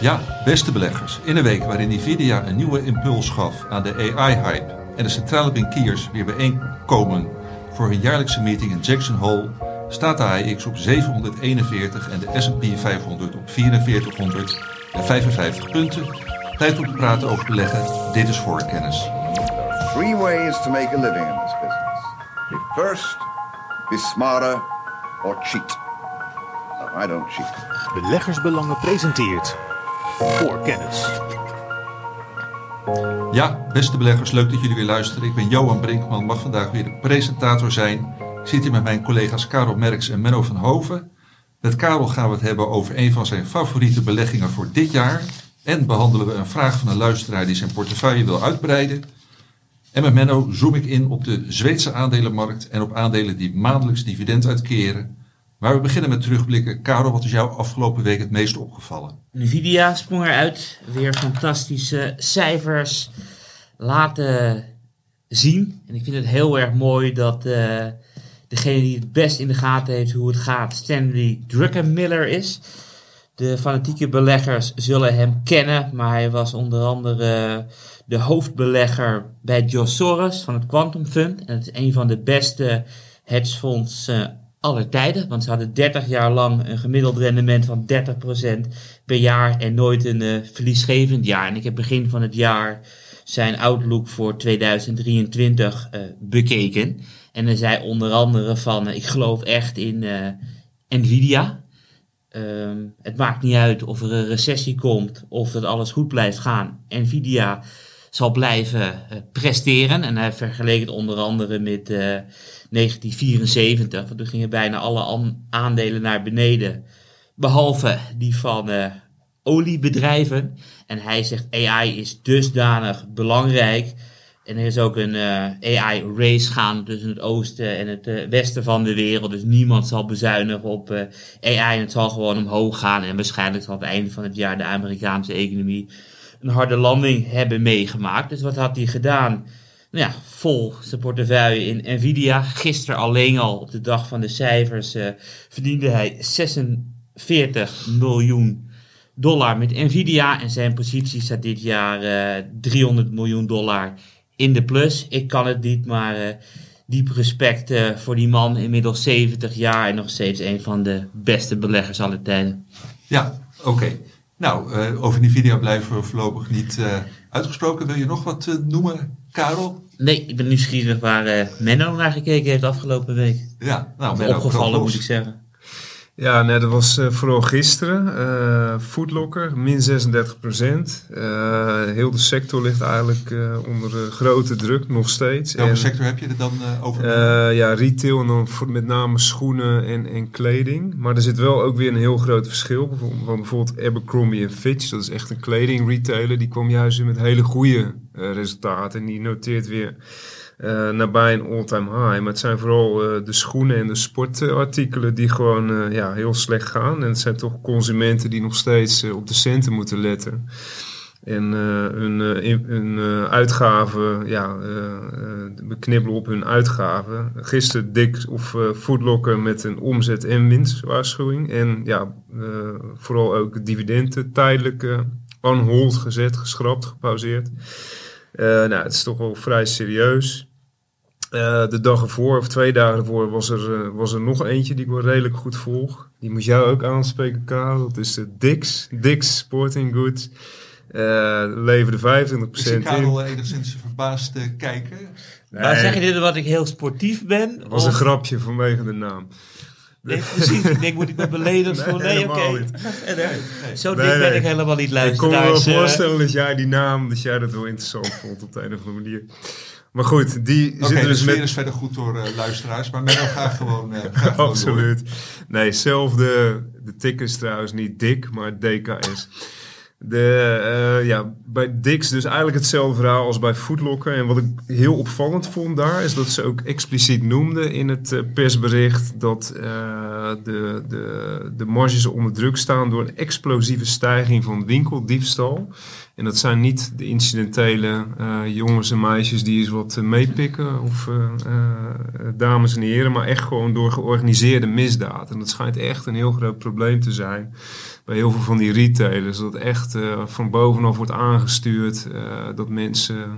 Ja, beste beleggers. In een week waarin Nvidia een nieuwe impuls gaf aan de AI-hype en de centrale bankiers weer bijeenkomen voor hun jaarlijkse meeting in Jackson Hole, staat de AIX op 741 en de S&P 500 op 4455 punten. Tijd om te praten over beleggen. Dit is voorkennis. Three ways to make a living in this business. Be first, be smarter, or cheat. No, I don't cheat. Beleggersbelangen presenteert voor kennis. Ja, beste beleggers, leuk dat jullie weer luisteren. Ik ben Johan Brinkman, mag vandaag weer de presentator zijn. Ik zit hier met mijn collega's Karel Merks en Menno van Hoven. Met Karel gaan we het hebben over een van zijn favoriete beleggingen voor dit jaar. En behandelen we een vraag van een luisteraar die zijn portefeuille wil uitbreiden. En met Menno zoom ik in op de Zweedse aandelenmarkt en op aandelen die maandelijks dividend uitkeren. Maar we beginnen met terugblikken. Karel, wat is jou afgelopen week het meest opgevallen? Nvidia sprong eruit. Weer fantastische cijfers laten zien. En ik vind het heel erg mooi dat uh, degene die het best in de gaten heeft hoe het gaat, Stanley Druckenmiller is. De fanatieke beleggers zullen hem kennen, maar hij was onder andere de hoofdbelegger bij Joe Soros van het Quantum Fund. En het is een van de beste hedgefondsen aller tijden. Want ze hadden 30 jaar lang een gemiddeld rendement van 30% per jaar en nooit een uh, verliesgevend jaar. En ik heb begin van het jaar zijn outlook voor 2023 uh, bekeken. En hij zei onder andere van, uh, ik geloof echt in Nvidia. Um, het maakt niet uit of er een recessie komt of dat alles goed blijft gaan. Nvidia zal blijven presteren. En hij vergeleek het onder andere met 1974. Want toen gingen bijna alle aandelen naar beneden. Behalve die van uh, oliebedrijven. En hij zegt AI is dusdanig belangrijk. En er is ook een uh, AI-race gaan tussen het oosten en het westen van de wereld. Dus niemand zal bezuinigen op AI en het zal gewoon omhoog gaan. En waarschijnlijk zal het einde van het jaar de Amerikaanse economie een harde landing hebben meegemaakt. Dus wat had hij gedaan? nou ja, vol zijn portefeuille in Nvidia. Gisteren alleen al op de dag van de cijfers uh, verdiende hij 46 miljoen dollar met Nvidia. En zijn positie staat dit jaar uh, 300 miljoen dollar in de plus. Ik kan het niet, maar uh, diep respect voor die man. Inmiddels 70 jaar en nog steeds een van de beste beleggers aller tijden. Ja, oké. Nou, over Nvidia blijven we voorlopig niet uitgesproken. Wil je nog wat noemen, Karel? Nee, ik ben nieuwsgierig waar Menno naar gekeken heeft afgelopen week. Ja, nou, Menno, opgevallen moet ik zeggen. Ja, nee, dat was uh, vooral gisteren. Uh, Foodlocker, min 36 procent. Uh, heel de sector ligt eigenlijk onder grote druk, nog steeds. Welke en, sector heb je er dan over? ja, retail en dan voor, met name schoenen en, en kleding. Maar er zit wel ook weer een heel groot verschil. Bijvoorbeeld, bijvoorbeeld Abercrombie Fitch, dat is echt een kledingretailer. Die kwam juist weer met hele goede resultaten. En die noteert weer uh, nabij een all-time high. Maar het zijn vooral uh, de schoenen en de sportartikelen die gewoon uh, ja, heel slecht gaan. En het zijn toch consumenten die nog steeds op de centen moeten letten. En hun, hun uitgaven, ja, beknibbelen op hun uitgaven. Gisteren dik of Foodlocker met een omzet- en winstwaarschuwing. En ja, vooral ook dividenden tijdelijk on hold gezet, geschrapt, gepauzeerd. nou, het is toch wel vrij serieus. Uh, de dag ervoor, of twee dagen ervoor, was er, uh, was er nog eentje die ik wel redelijk goed volg. Die moet jou ook aanspreken, Karel. Dat is de Dix. Dix Sporting Goods. Uh, leverde 25% ik zie Karel enigszins verbaasd kijken. Nee. Maar zeg je dit omdat ik heel sportief ben? Dat was of? een grapje vanwege de naam. Nee, precies. Ik denk, moet ik me beledigd nee, voelen? Nee, oké. Okay. Nee, nee, Zo dik ben ik helemaal niet luisteren. Ik kon me wel voorstellen dat jij die naam, dat jij dat wel interessant vond op de een of andere manier. Maar goed, die okay, zitten dus met... is verder goed door uh, luisteraars, maar Menno gaat gewoon, uh, gaat Absoluut. Gewoon nee, zelfde, de tik is trouwens niet dik, maar DKS. De, uh, ja, bij Dix dus eigenlijk hetzelfde verhaal als bij Foodlocker. En wat ik heel opvallend vond daar, is dat ze ook expliciet noemden in het persbericht dat uh, de, de, de marges onder druk staan door een explosieve stijging van winkeldiefstal. En dat zijn niet de incidentele jongens en meisjes die eens wat meepikken of dames en heren, maar echt gewoon door georganiseerde misdaad. En dat schijnt echt een heel groot probleem te zijn bij heel veel van die retailers. Dat echt eh, van bovenaf wordt aangestuurd. eh, dat mensen, eh,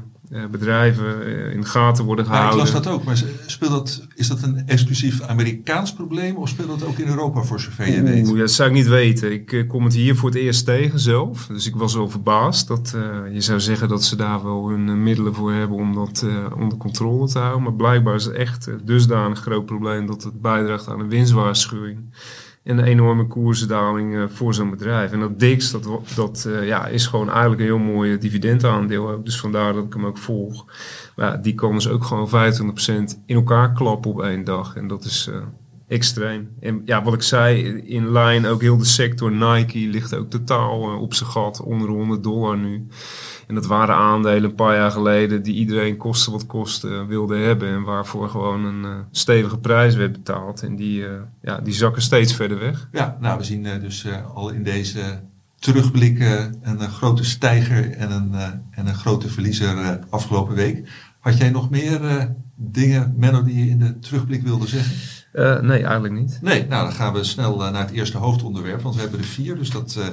bedrijven eh, in de gaten worden Ja, ik gehouden. las dat ook, maar speelt dat, is dat een exclusief Amerikaans probleem of speelt dat ook in Europa voor zover je weet? Oeh, dat zou ik niet weten. Ik eh, kom het hier voor het eerst tegen zelf. Dus ik was wel verbaasd. Dat, eh, je zou zeggen dat ze daar wel hun eh, middelen voor hebben om dat eh, onder controle te houden. Maar blijkbaar is het echt een dusdanig groot probleem dat het bijdraagt aan een winstwaarschuwing. En een enorme koersdaling eh, voor zo'n bedrijf. En dat DIX, dat, dat eh, ja, is gewoon eigenlijk een heel mooi dividendaandeel ook. Dus vandaar dat ik hem ook volg. Maar ja, die kan dus ook gewoon 25% in elkaar klappen op één dag. En dat is... Extreem. En ja, wat ik zei, in line ook heel de sector Nike ligt ook totaal eh, op zijn gat, onder de 100 dollar nu. En dat waren aandelen een paar jaar geleden die iedereen koste wat koste eh, wilde hebben. En waarvoor gewoon een eh, stevige prijs werd betaald. En die, ja, die zakken steeds verder weg. Ja, nou we zien dus al in deze terugblikken een, grote stijger en een, en een grote verliezer afgelopen week. Had jij nog meer dingen, Menno, die je in de terugblik wilde zeggen? Eh, nee, eigenlijk niet. Nee, nou dan gaan we snel eh, naar het eerste hoofdonderwerp, want we hebben er vier, dus dat eh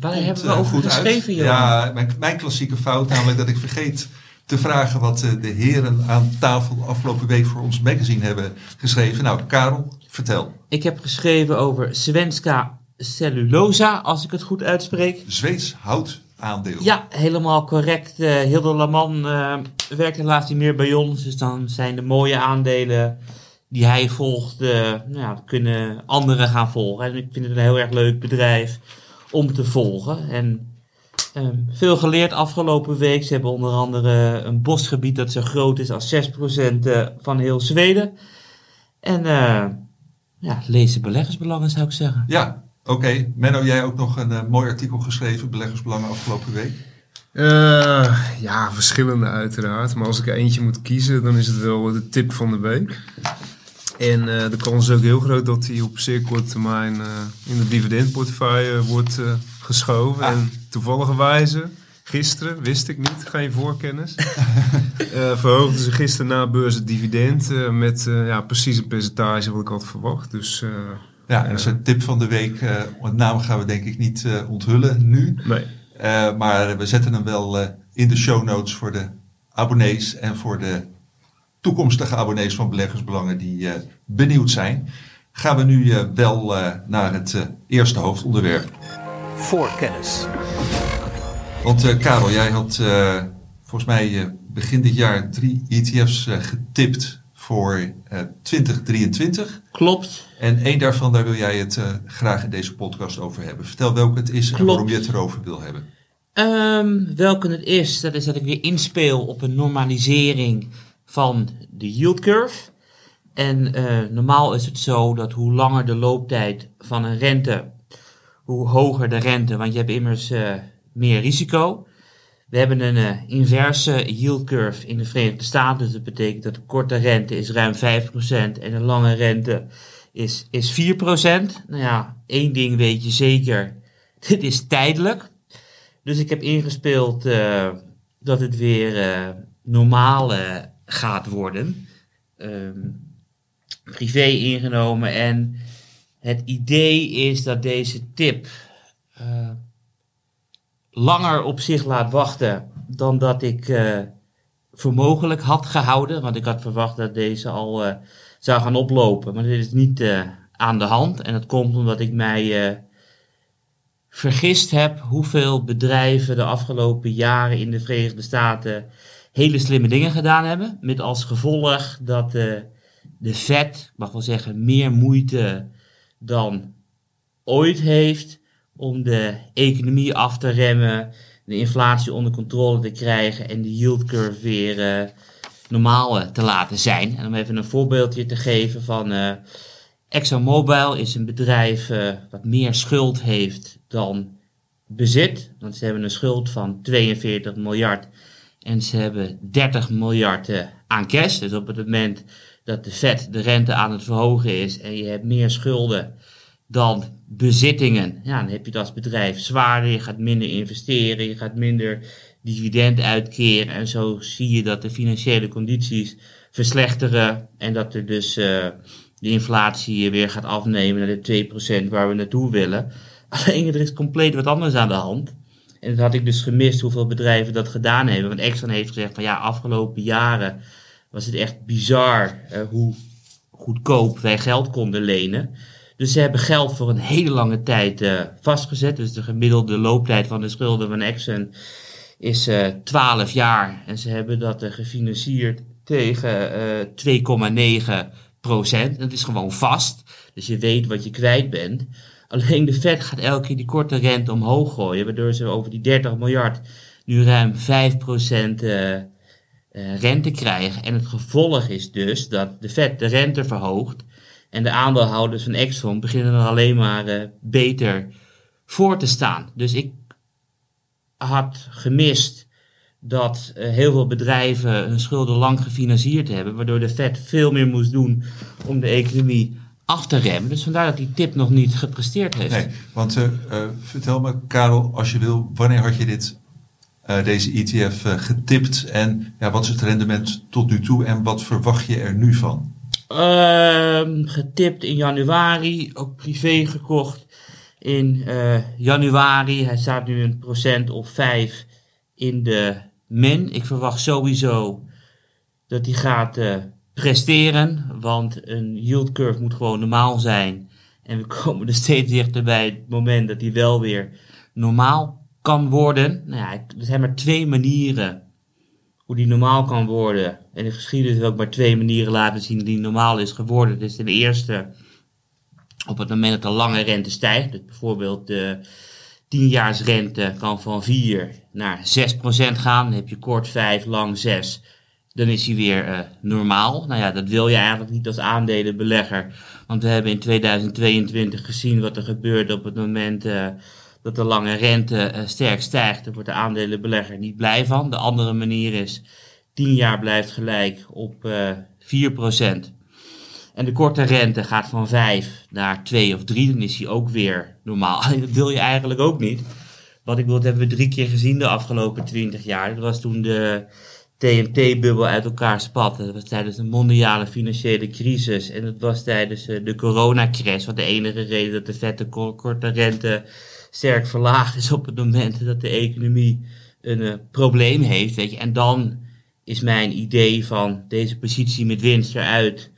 Waar komt, hebben we over goed geschreven, Johan? Ja, mijn, mijn klassieke fout, namelijk dat ik vergeet te vragen wat de heren aan tafel afgelopen week voor ons magazine hebben geschreven. Nou, Karel, vertel. Ik heb geschreven over Svenska Cellulosa, als ik het goed uitspreek. Zweeds houtaandeel. Ja, helemaal correct. Eh Hilde Laman eh werkt helaas niet meer bij ons. Dus dan zijn de mooie aandelen die hij volgt, nou ja, kunnen anderen gaan volgen. En ik vind het een heel erg leuk bedrijf om te volgen. En ehm, veel geleerd afgelopen week. Ze hebben onder andere een bosgebied dat zo groot is als 6% eh, van heel Zweden. En eh, ja, lees de beleggersbelangen zou ik zeggen. Ja, oké. Menno, jij ook nog een eh, mooi artikel geschreven, Beleggersbelangen afgelopen week. Eh, ja, verschillende uiteraard. Maar als ik er eentje moet kiezen, dan is het wel de tip van de week. En eh, de kans is ook heel groot dat die op zeer korte termijn eh, in de dividendportefeuille wordt eh, geschoven. Ah. En toevallige wijze, gisteren, wist ik niet, geen voorkennis, eh verhoogden ze gisteren na beurs het dividend met eh, ja, precies een percentage wat ik had verwacht. Dus Ja, en dat is een tip van de week. want naam gaan we denk ik niet onthullen nu. nee. Maar we zetten hem wel in de show notes voor de abonnees en voor de toekomstige abonnees van Beleggersbelangen die eh, benieuwd zijn. Gaan we nu eh, wel eh, naar het eerste hoofdonderwerp. Voorkennis. Want Karel, jij had volgens mij begin dit jaar drie ETF's getipt voor eh, 2023. Klopt. En één daarvan, daar wil jij het graag in deze podcast over hebben. Vertel welke het is en waarom je het erover wil hebben. Ehm, welke het is, dat is dat ik weer inspeel op een normalisering van de yield curve. En eh, normaal is het zo dat hoe langer de looptijd van een rente, hoe hoger de rente, want je hebt immers eh, meer risico. We hebben een eh, inverse yield curve in de Verenigde Staten. Dus dat betekent dat de korte rente is ruim 5% en de lange rente is, is 4%. Nou ja, één ding weet je zeker. Dit is tijdelijk. Dus ik heb ingespeeld dat het weer normaal eh, gaat worden. Ehm, privé ingenomen. En het idee is dat deze tip eh, langer op zich laat wachten dan dat ik eh, voor mogelijk had gehouden. Want ik had verwacht dat deze al eh, zou gaan oplopen. Maar dit is niet aan de hand. En dat komt omdat ik mij vergist heb hoeveel bedrijven de afgelopen jaren in de Verenigde Staten hele slimme dingen gedaan hebben. Met als gevolg dat eh, de ik mag wel zeggen, meer moeite dan ooit heeft om de economie af te remmen, de inflatie onder controle te krijgen en de yield curve weer eh, normaal eh, te laten zijn. En om even een voorbeeldje te geven van eh ExxonMobil is een bedrijf eh, wat meer schuld heeft dan bezit. Want ze hebben een schuld van 42 miljard en ze hebben 30 miljard eh, aan cash. Dus op het moment dat de Fed de rente aan het verhogen is en je hebt meer schulden dan bezittingen, ja, dan heb je het als bedrijf zwaarder. Je gaat minder investeren, je gaat minder dividend uitkeren. En zo zie je dat de financiële condities verslechteren en dat er dus eh, de inflatie weer gaat afnemen naar de 2% waar we naartoe willen. Alleen er is compleet wat anders aan de hand. En dat had ik dus gemist hoeveel bedrijven dat gedaan hebben. Want Exxon heeft gezegd van ja, afgelopen jaren was het echt bizar eh, hoe goedkoop wij geld konden lenen. Dus ze hebben geld voor een hele lange tijd eh, vastgezet. Dus de gemiddelde looptijd van de schulden van Exxon is eh 12 jaar. En ze hebben dat eh, gefinancierd tegen eh 2,9 procent. Dat is gewoon vast. Dus je weet wat je kwijt bent. Alleen de Fed gaat elke keer die korte rente omhoog gooien. Waardoor ze over die 30 miljard nu ruim 5 procent eh, eh, rente krijgen. En het gevolg is dus dat de Fed de rente verhoogt. En de aandeelhouders van Exxon beginnen er alleen maar eh, beter voor te staan. Dus ik had gemist dat heel veel bedrijven hun schulden lang gefinancierd hebben. Waardoor de Fed veel meer moest doen om de economie af te remmen. Dus vandaar dat die tip nog niet gepresteerd heeft. Nee, want eh, eh, vertel me, Karel, als je wil, wanneer had je dit, eh, deze ETF getipt en ja, wat is het rendement tot nu toe en wat verwacht je er nu van? Ehm, getipt in januari, ook privé gekocht in januari. Hij staat nu een procent of 5 in de min. Ik verwacht sowieso dat hij gaat presteren, want een yield curve moet gewoon normaal zijn. En we komen er steeds dichter bij het moment dat hij wel weer normaal kan worden. Nou ja, er zijn maar twee manieren hoe die normaal kan worden. En de geschiedenis wil ook maar twee manieren laten zien die normaal is geworden. Dus ten eerste, op het moment dat de lange rente stijgt, dus bijvoorbeeld de 10-jaarsrente kan van 4 naar 6% gaan, dan heb je kort 5, lang 6. Dan is hij weer eh, normaal. Nou ja, dat wil je eigenlijk niet als aandelenbelegger. Want we hebben in 2022 gezien wat er gebeurt op het moment eh, dat de lange rente eh, sterk stijgt. Daar wordt de aandelenbelegger niet blij van. De andere manier is 10 jaar blijft gelijk op eh 4%. En de korte rente gaat van 5 naar 2 of 3. Dan is hij ook weer normaal. Dat wil je eigenlijk ook niet. Wat ik wil, dat hebben we drie keer gezien de afgelopen 20 jaar. Dat was toen de TNT-bubbel uit elkaar spatte. Dat was tijdens de mondiale financiële crisis. En dat was tijdens eh, de coronacrash. Wat de enige reden dat de vette ko- korte rente sterk verlaagd is op het moment dat de economie een eh, probleem heeft. Weet je. En dan is mijn idee van deze positie met winst eruit.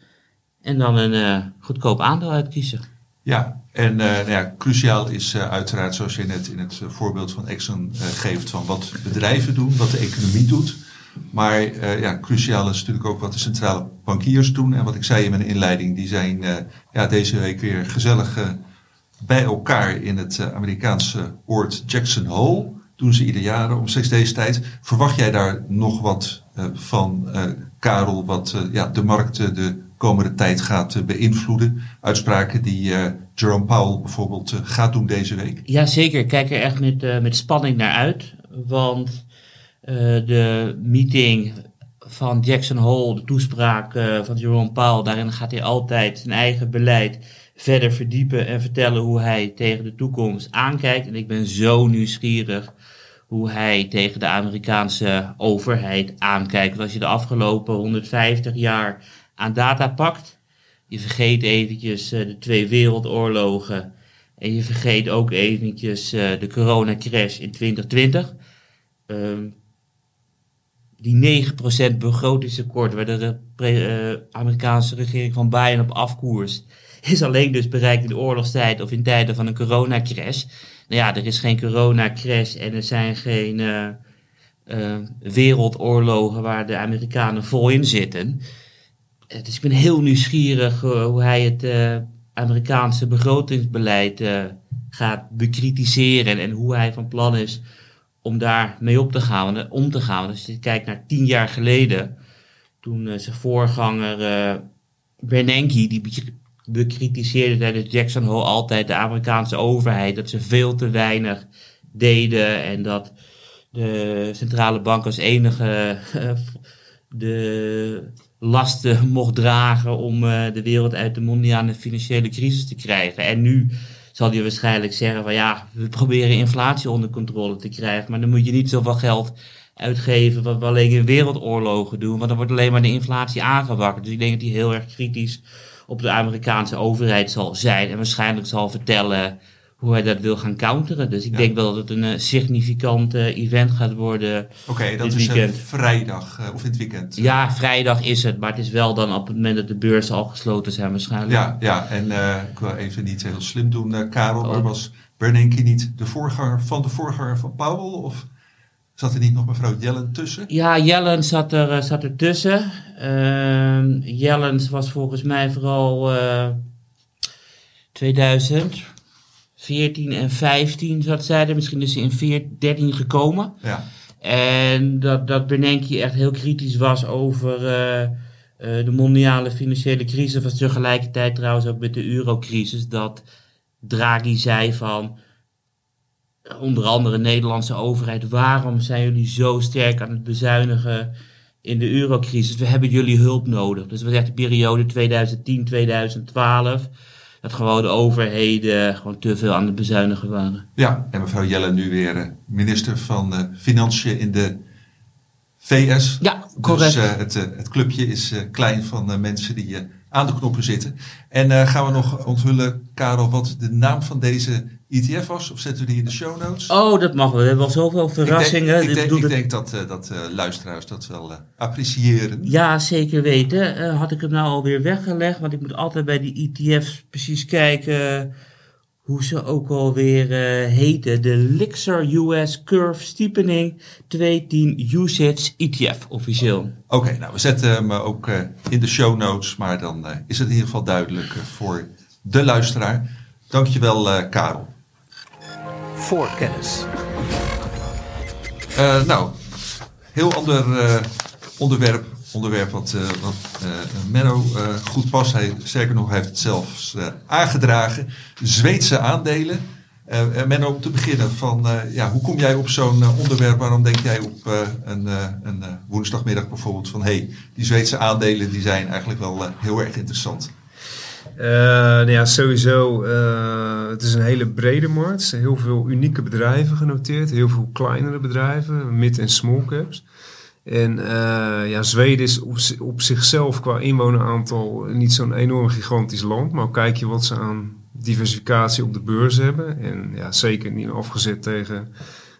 En dan een eh, goedkoop aandeel uitkiezen. Ja, en nou ja, cruciaal is uiteraard, zoals je net in het voorbeeld van Exxon geeft, van wat bedrijven doen, wat de economie doet. Maar eh, ja, cruciaal is natuurlijk ook wat de centrale bankiers doen. En wat ik zei in mijn inleiding, die zijn eh, ja, deze week weer gezellig eh, bij elkaar in het Amerikaanse oord Jackson Hole. Doen ze ieder jaar om steeds deze tijd. Verwacht jij daar nog wat van, Karel, wat ja, de markt de komende tijd gaat beïnvloeden? Uitspraken die Jerome Powell bijvoorbeeld gaat doen deze week. Ja, zeker. Ik kijk er echt met, met spanning naar uit. Want de meeting van Jackson Hole, de toespraak eh, van Jerome Powell, daarin gaat hij altijd zijn eigen beleid verder verdiepen en vertellen hoe hij tegen de toekomst aankijkt. En ik ben zo nieuwsgierig hoe hij tegen de Amerikaanse overheid aankijkt. Als je de afgelopen 150 jaar aan data pakt, je vergeet eventjes eh, de twee wereldoorlogen en je vergeet ook eventjes eh, de coronacrash in 2020. Ehm, die 9% begrotingstekort waar de eh, Amerikaanse regering van Biden op afkoerst, is alleen dus bereikt in de oorlogstijd of in tijden van een coronacrash. Nou ja, er is geen coronacrash en er zijn geen eh, eh, wereldoorlogen waar de Amerikanen vol in zitten. Dus ik ben heel nieuwsgierig hoe hij het Amerikaanse begrotingsbeleid gaat bekritiseren en hoe hij van plan is om daar mee op te gaan, eh, om te gaan. Als je kijkt naar tien jaar geleden, toen eh, zijn voorganger eh, Bernanke, die be- bekritiseerde tijdens Jackson Hole altijd de Amerikaanse overheid, dat ze veel te weinig deden en dat de centrale bank als enige de lasten mocht dragen om de wereld uit de mondiale financiële crisis te krijgen. En nu zal hij waarschijnlijk zeggen van ja, we proberen inflatie onder controle te krijgen, maar dan moet je niet zoveel geld uitgeven wat we alleen in wereldoorlogen doen, want dan wordt alleen maar de inflatie aangewakkerd. Dus ik denk dat hij heel erg kritisch op de Amerikaanse overheid zal zijn en waarschijnlijk zal vertellen hoe hij dat wil gaan counteren. Dus ik denk wel dat het een uh, significant eh, event gaat worden. Oké, dat is vrijdag eh, of het weekend. Ja, vrijdag is het, maar het is wel dan op het moment dat de beurzen al gesloten zijn waarschijnlijk. Ja, ja en ik wil even niet heel slim doen, Karel, maar oh. was Bernanke niet de voorganger van de voorganger van Powell? Of zat er niet nog mevrouw Jellen tussen? Ja, Jellen zat er, zat er tussen. Ehm, Jellens was volgens mij vooral 2000 14 en 15 zat zij er, misschien dus in 14, 13 gekomen. Ja. En dat, dat Bernanke echt heel kritisch was over eh, eh, de mondiale financiële crisis. Was tegelijkertijd trouwens ook met de eurocrisis. Dat Draghi zei van onder andere Nederlandse overheid, waarom zijn jullie zo sterk aan het bezuinigen in de eurocrisis? We hebben jullie hulp nodig. Dus we hebben de periode 2010-2012 dat gewoon de overheden gewoon te veel aan het bezuinigen waren. ja. en mevrouw Jellen nu weer eh, minister van eh, Financiën in de VS. Ja, correct. Dus het, het clubje is klein van mensen die aan de knoppen zitten. En eh, gaan we nog onthullen, Karel, wat de naam van deze ETF was? Of zetten we die in de show notes? Oh, dat mag wel. We hebben al zoveel verrassingen. Ik denk, ik denk, ik denk dat, eh, dat eh, luisteraars dat wel appreciëren. Ja, zeker weten. Had ik hem nou alweer weggelegd? Want ik moet altijd bij die ETF's precies kijken hoe ze ook alweer eh heten. De Lixer US Curve Steepening 210 Usage ETF officieel. Oké, nou we zetten hem eh, ook eh, in de show notes, maar dan eh, is het in ieder geval duidelijk voor de luisteraar. Dankjewel, eh Karel. Voor kennis. Eh, nou, heel ander eh, onderwerp. Onderwerp wat, eh, wat eh, Menno eh, goed past. Hij, sterker nog, hij heeft het zelfs aangedragen. Zweedse aandelen. Menno, om te beginnen, van, ja, hoe kom jij op zo'n onderwerp? Waarom denk jij op een, een woensdagmiddag bijvoorbeeld van... hey, die Zweedse aandelen die zijn eigenlijk wel heel erg interessant. Nou ja, sowieso. het is een hele brede markt. Heel veel unieke bedrijven genoteerd. Heel veel kleinere bedrijven, mid- en small caps. En eh, ja, Zweden is op, zi- op zichzelf qua inwoneraantal niet zo'n enorm gigantisch land. Maar kijk je wat ze aan diversificatie op de beurs hebben. En ja, zeker niet afgezet tegen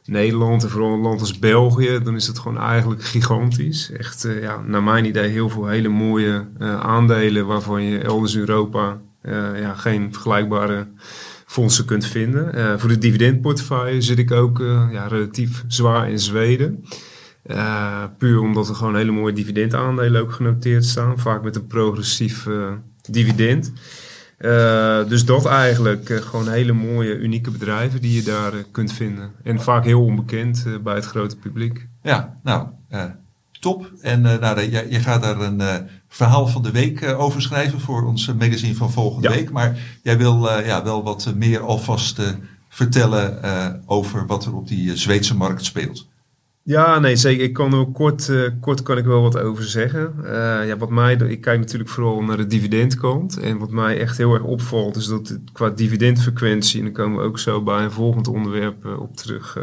Nederland en vooral een land als België. Dan is het gewoon eigenlijk gigantisch. Echt, eh, ja, naar mijn idee, heel veel hele mooie eh, aandelen waarvan je elders in Europa ja, geen vergelijkbare fondsen kunt vinden. Voor de dividendportefeuille zit ik ook ja, relatief zwaar in Zweden. Eh, puur omdat er gewoon hele mooie dividendaandelen ook genoteerd staan. Vaak met een progressief eh, dividend. Eh, dus dat eigenlijk gewoon hele mooie, unieke bedrijven die je daar kunt vinden. En vaak heel onbekend bij het grote publiek. Ja, nou, top. En nou, jij gaat daar een verhaal van de week over schrijven voor ons magazine van volgende Ja. week. Maar jij wil ja, wel wat meer alvast vertellen over wat er op die Zweedse markt speelt. Ja, nee, zeker. Ik kan er ook kort, eh, kort kan ik wel wat over zeggen. Eh, ja, wat mij, ik kijk natuurlijk vooral naar de dividendkant. En wat mij echt heel erg opvalt, is dat qua dividendfrequentie, en daar komen we ook zo bij een volgend onderwerp eh, op terug.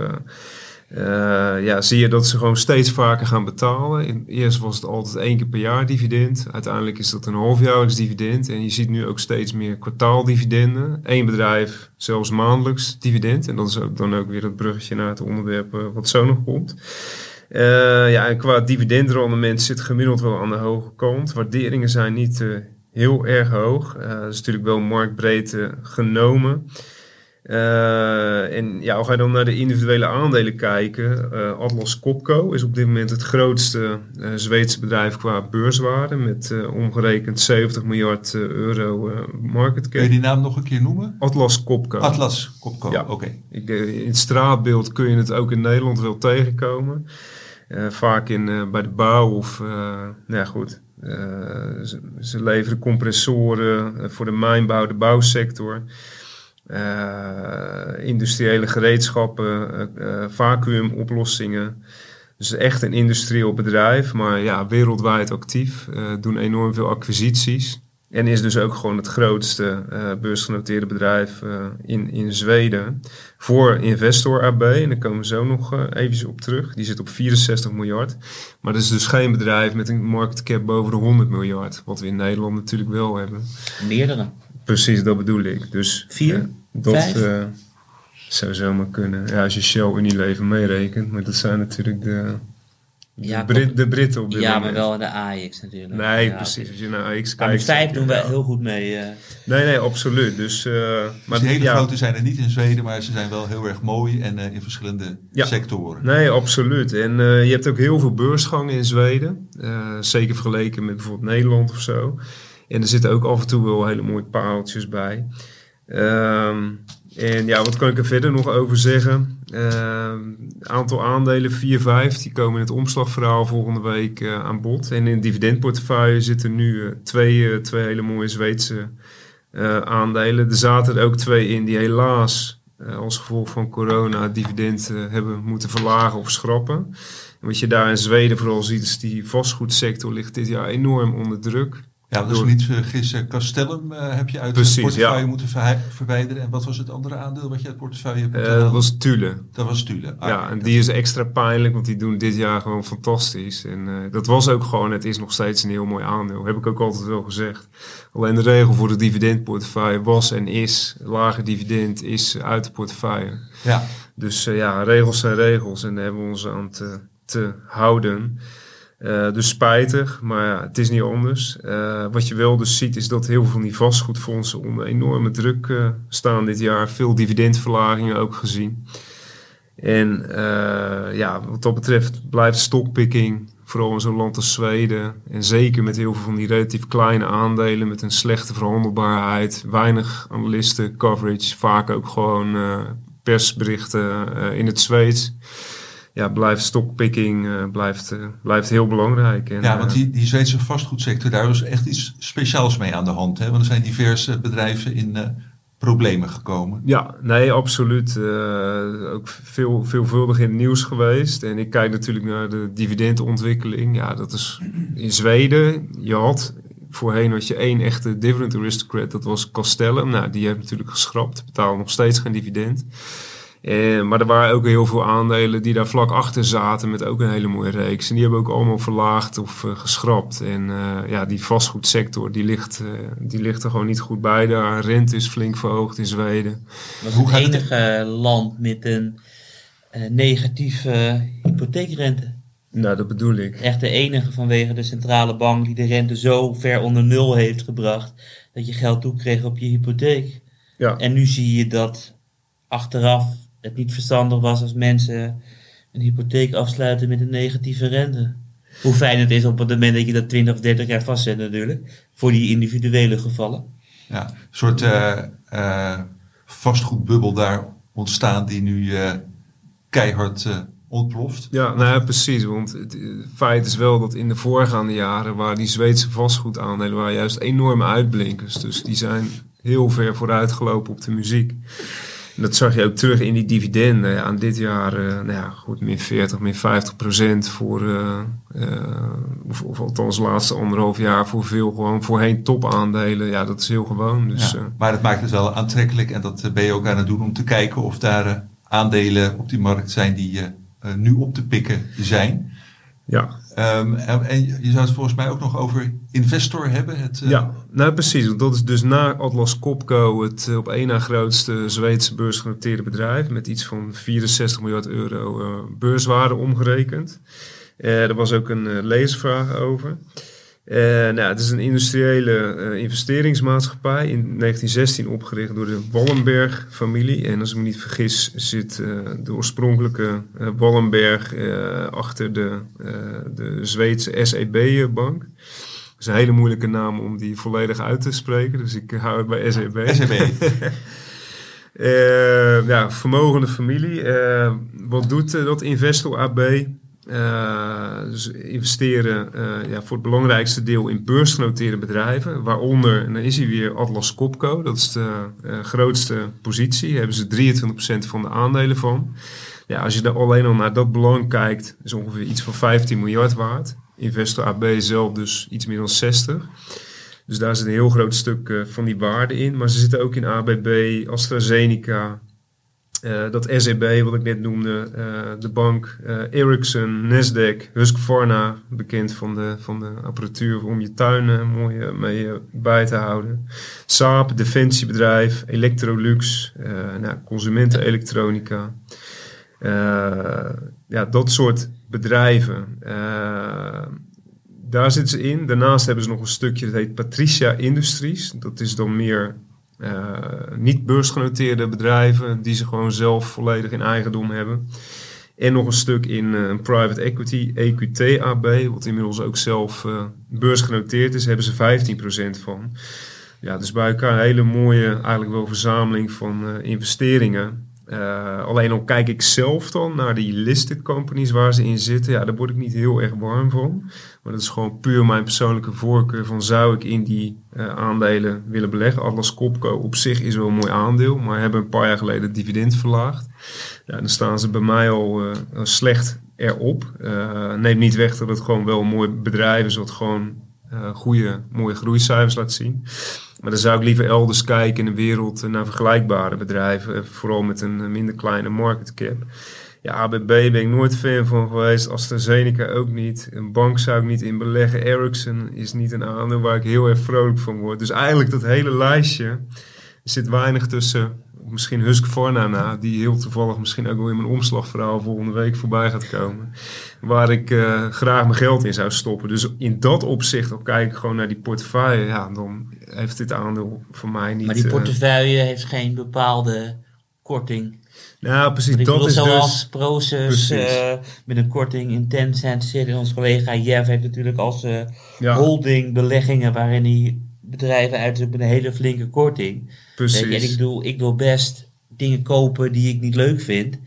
Eh, ja, zie je dat ze gewoon steeds vaker gaan betalen. In, eerst was het altijd één keer per jaar dividend. Uiteindelijk is dat een halfjaarlijks dividend. En je ziet nu ook steeds meer kwartaaldividenden. Eén bedrijf zelfs maandelijks dividend. En dat is dan ook weer het bruggetje naar het onderwerp eh, wat zo nog komt. Eh, ja, en qua dividendrendement zit gemiddeld wel aan de hoge kant. Waarderingen zijn niet heel erg hoog. Dat is natuurlijk wel marktbreed eh, genomen. Eh, en ja, ga je dan naar de individuele aandelen kijken. eh, Atlas Copco is op dit moment het grootste eh, Zweedse bedrijf qua beurswaarde. Met omgerekend 70 miljard euro market Kun je cap. die naam nog een keer noemen? Atlas Copco. Atlas Copco, Ja. oké. In het straatbeeld kun je het ook in Nederland wel tegenkomen. Vaak in, bij de bouw of, nou ja goed, ze, ze leveren compressoren voor de mijnbouw, de bouwsector. Eh, industriële gereedschappen, eh, eh, vacuümoplossingen. Dus echt een industrieel bedrijf, maar ja, wereldwijd actief. doen enorm veel acquisities. En is dus ook gewoon het grootste beursgenoteerde bedrijf in, in Zweden. Voor Investor AB, en daar komen we zo nog eh eventjes op terug. Die zit op 64 miljard. Maar dat is dus geen bedrijf met een market cap boven de 100 miljard. Wat we in Nederland natuurlijk wel hebben. Meerdere. Precies, dat bedoel ik. Dus Vier? Dat, Vijf? eh, Zou zomaar kunnen. Ja, als je Shell Unilever meerekent. Maar dat zijn natuurlijk de, de, Ja, Brit, de Britten op dit Ja, maar wel in de Ajax natuurlijk. Nee, Ja, precies. Als je naar Ajax Maar kijkt... met vijf zeg je, doen we heel goed mee. eh. Nee, nee, absoluut. Dus, eh, Maar maar die hele ja, grote zijn er niet in Zweden, maar ze zijn wel heel erg mooi en eh, in verschillende Ja. sectoren. Nee, absoluut. En eh, je hebt ook heel veel beursgangen in Zweden. Eh, zeker vergeleken met bijvoorbeeld Nederland of zo. En er zitten ook af en toe wel hele mooie pareltjes bij. Ehm, en ja, wat kan ik er verder nog over zeggen? Ehm, aantal aandelen, 4, 5, die komen in het omslagverhaal volgende week eh, aan bod. En in het dividendportefeuille zitten nu eh, twee, eh, twee hele mooie Zweedse aandelen. Er zaten er ook twee in die helaas als gevolg van corona dividend hebben moeten verlagen of schrappen. En wat je daar in Zweden vooral ziet is die vastgoedsector ligt dit jaar enorm onder druk. Ja, Door- niet vergissen. Castellum eh, heb je uit Precies, het portefeuille ja. moeten verwijderen. En wat was het andere aandeel wat je uit het portefeuille hebt Eh, moeten dat was Tule. Dat was. Ah, ja, en die is extra pijnlijk, want die doen dit jaar gewoon fantastisch. En eh, dat was ook gewoon, het is nog steeds een heel mooi aandeel. Heb ik ook altijd wel gezegd. Alleen de regel voor de dividendportefeuille was en is, lager dividend is uit de portefeuille. ja. Dus eh, ja, regels zijn regels en daar hebben we ons aan te, te houden. Eh, dus spijtig, maar ja, het is niet anders. Eh, wat je wel dus ziet is dat heel veel van die vastgoedfondsen onder enorme druk eh, staan dit jaar. Veel dividendverlagingen ook gezien. En ja, wat dat betreft blijft stockpicking, vooral in zo'n land als Zweden. En zeker met heel veel van die relatief kleine aandelen met een slechte verhandelbaarheid. Weinig analisten, coverage, vaak ook gewoon persberichten in het Zweeds. Ja, blijft stockpicking eh, blijft, eh, blijft heel belangrijk. En, ja, want eh, die, die Zweedse vastgoedsector, daar is echt iets speciaals mee aan de hand. Hè? Want er zijn diverse bedrijven in problemen gekomen. Ja, nee, absoluut. Eh, ook veel, veelvuldig in het nieuws geweest. En ik kijk natuurlijk naar de dividendontwikkeling. Ja, dat is in Zweden. Je had voorheen had je één echte dividend aristocrat. Dat was Castellum. Nou, die heeft natuurlijk geschrapt. Betaalde nog steeds geen dividend. Eh, maar er waren ook heel veel aandelen die daar vlak achter zaten met ook een hele mooie reeks. En die hebben ook allemaal verlaagd of eh, geschrapt. En eh, ja, die vastgoedsector die ligt, die ligt er gewoon niet goed bij. Daar rente is flink verhoogd in Zweden. was Hoe het enige land met een negatieve hypotheekrente. Nou, dat bedoel ik. Echt de enige vanwege de centrale bank die de rente zo ver onder nul heeft gebracht dat je geld toekreeg op je hypotheek. Ja, En nu zie je dat achteraf het niet verstandig was als mensen een hypotheek afsluiten met een negatieve rente. Hoe fijn het is op het moment dat je dat 20 of 30 jaar vastzet natuurlijk. Voor die individuele gevallen. Ja, een soort eh, eh, vastgoedbubbel daar ontstaan die nu eh, keihard eh, ontploft. ja, nou ja, precies. Want het, feit is wel dat in de voorgaande jaren waren die Zweedse vastgoedaandelen waren juist enorme uitblinkers. Dus die zijn heel ver vooruit gelopen op de muziek. Dat zag je ook terug in die dividenden. Ja, en dit jaar, eh, nou ja, goed, min 40, min 50 procent voor, eh, eh, of, of althans laatste anderhalf jaar voor veel gewoon voorheen topaandelen. Ja, dat is heel gewoon. Dus, Ja, eh, maar het maakt het wel aantrekkelijk en dat eh, ben je ook aan het doen om te kijken of daar eh, aandelen op die markt zijn die eh, eh, nu op te pikken zijn. ja, Ehm, en, je zou het volgens mij ook nog over Investor hebben. Het, eh, Ja, nou precies. Dat is dus na Atlas Copco het eh, op één na grootste Zweedse beursgenoteerde bedrijf. Met iets van 64 miljard euro eh, beurswaarde omgerekend. Eh er was ook een leesvraag over. Eh, nou, het is een industriële eh, investeringsmaatschappij in 1916 opgericht door de Wallenberg-familie. En als ik me niet vergis zit eh, de oorspronkelijke Wallenberg achter de, de Zweedse SEB-bank. Dat is een hele moeilijke naam om die volledig uit te spreken, dus ik hou het bij SEB. SEB. Ja, vermogende familie. Wat doet dat Investor AB? Dus investeren eh, ja, voor het belangrijkste deel in beursgenoteerde bedrijven. Waaronder, dan is hij weer Atlas Copco. Dat is de eh, grootste positie. Daar hebben ze 23% van de aandelen van. Ja, als je daar alleen al naar dat belang kijkt, is ongeveer iets van 15 miljard waard. Investor AB zelf dus iets meer dan 60. Dus daar zit een heel groot stuk van die waarde in. Maar ze zitten ook in ABB, AstraZeneca, Eh, dat SEB, wat ik net noemde, eh, de bank, eh, Ericsson, Nasdaq, Husqvarna, bekend van de, van de apparatuur om je tuin eh, mooi mee bij te houden. Saab, defensiebedrijf, Electrolux, nou, consumentenelektronica. Ja, dat soort bedrijven. Daar zitten ze in. Daarnaast hebben ze nog een stukje, dat heet Patricia Industries. Dat is dan meer niet beursgenoteerde bedrijven die ze gewoon zelf volledig in eigendom hebben. En nog een stuk in eh, private equity, EQT AB, wat inmiddels ook zelf eh, beursgenoteerd is, hebben ze 15% van. Ja, dus bij elkaar een hele mooie, eigenlijk wel verzameling van eh, investeringen. Eh, alleen al kijk ik zelf dan naar die listed companies waar ze in zitten. Ja, daar word ik niet heel erg warm van. Maar dat is gewoon puur mijn persoonlijke voorkeur van zou ik in die eh, aandelen willen beleggen. Atlas Copco op zich is wel een mooi aandeel, maar hebben een paar jaar geleden het dividend verlaagd. Dan staan ze bij mij al eh, slecht erop. Neemt niet weg dat het gewoon wel een mooi bedrijf is wat gewoon eh, goede, mooie groeicijfers laat zien. Maar dan zou ik liever elders kijken in de wereld naar vergelijkbare bedrijven. eh, Vooral met een minder kleine market cap. Ja, ABB ben ik nooit fan van geweest. AstraZeneca ook niet. Een bank zou ik niet in beleggen. Ericsson is niet een aandeel waar ik heel erg vrolijk van word. Dus eigenlijk dat hele lijstje. Er zit weinig tussen. Misschien Husqvarna na, die heel toevallig misschien ook wel in mijn omslagverhaal volgende week voorbij gaat komen. Waar ik eh, graag mijn geld in zou stoppen. Dus in dat opzicht, al kijk ik gewoon naar die portefeuille, ja, dan heeft dit aandeel voor mij niet. Maar die eh, portefeuille heeft geen bepaalde korting. nou, precies, ik dat bedoel, is zoals dus. Proces eh, met een korting in Tencent zit. En onze collega Jeff heeft natuurlijk als Ja, holding beleggingen waarin hij bedrijven uitzoekt met een hele flinke korting. Je, en ik precies. bedoel, ik wil best dingen kopen die ik niet leuk vind.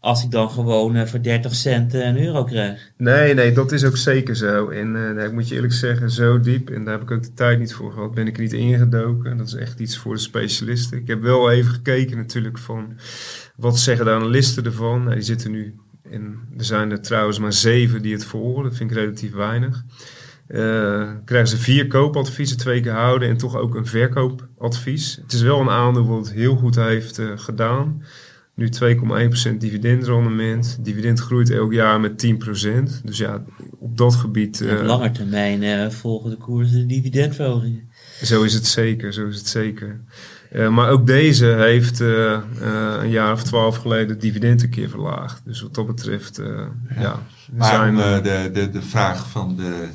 Als ik dan gewoon eh, voor 30 cent eh, een euro krijg. Nee, nee, dat is ook zeker zo. En nee, ik moet je eerlijk zeggen, zo diep, en daar heb ik ook de tijd niet voor gehad, ben ik er niet ingedoken. Dat is echt iets voor de specialisten. Ik heb wel even gekeken natuurlijk van, wat zeggen de analisten ervan? Nou, die zitten nu, in, er zijn er trouwens maar zeven die het volgen, dat vind ik relatief weinig. Eh, krijgen ze vier koopadviezen twee keer houden en toch ook een verkoopadvies. Het is wel een aandeel wat het heel goed heeft eh, gedaan. Nu 2,1% dividendrendement. Dividend groeit elk jaar met 10%. Dus ja, op dat gebied, op eh, lange termijn eh, volgen de koersen de dividendverhogingen. zo is het zeker, zo is het zeker. Eh, maar ook deze heeft eh, eh, een jaar of twaalf geleden het dividend een keer verlaagd. Dus wat dat betreft, eh, ja. er Maar zijn, om de, de, de vraag van de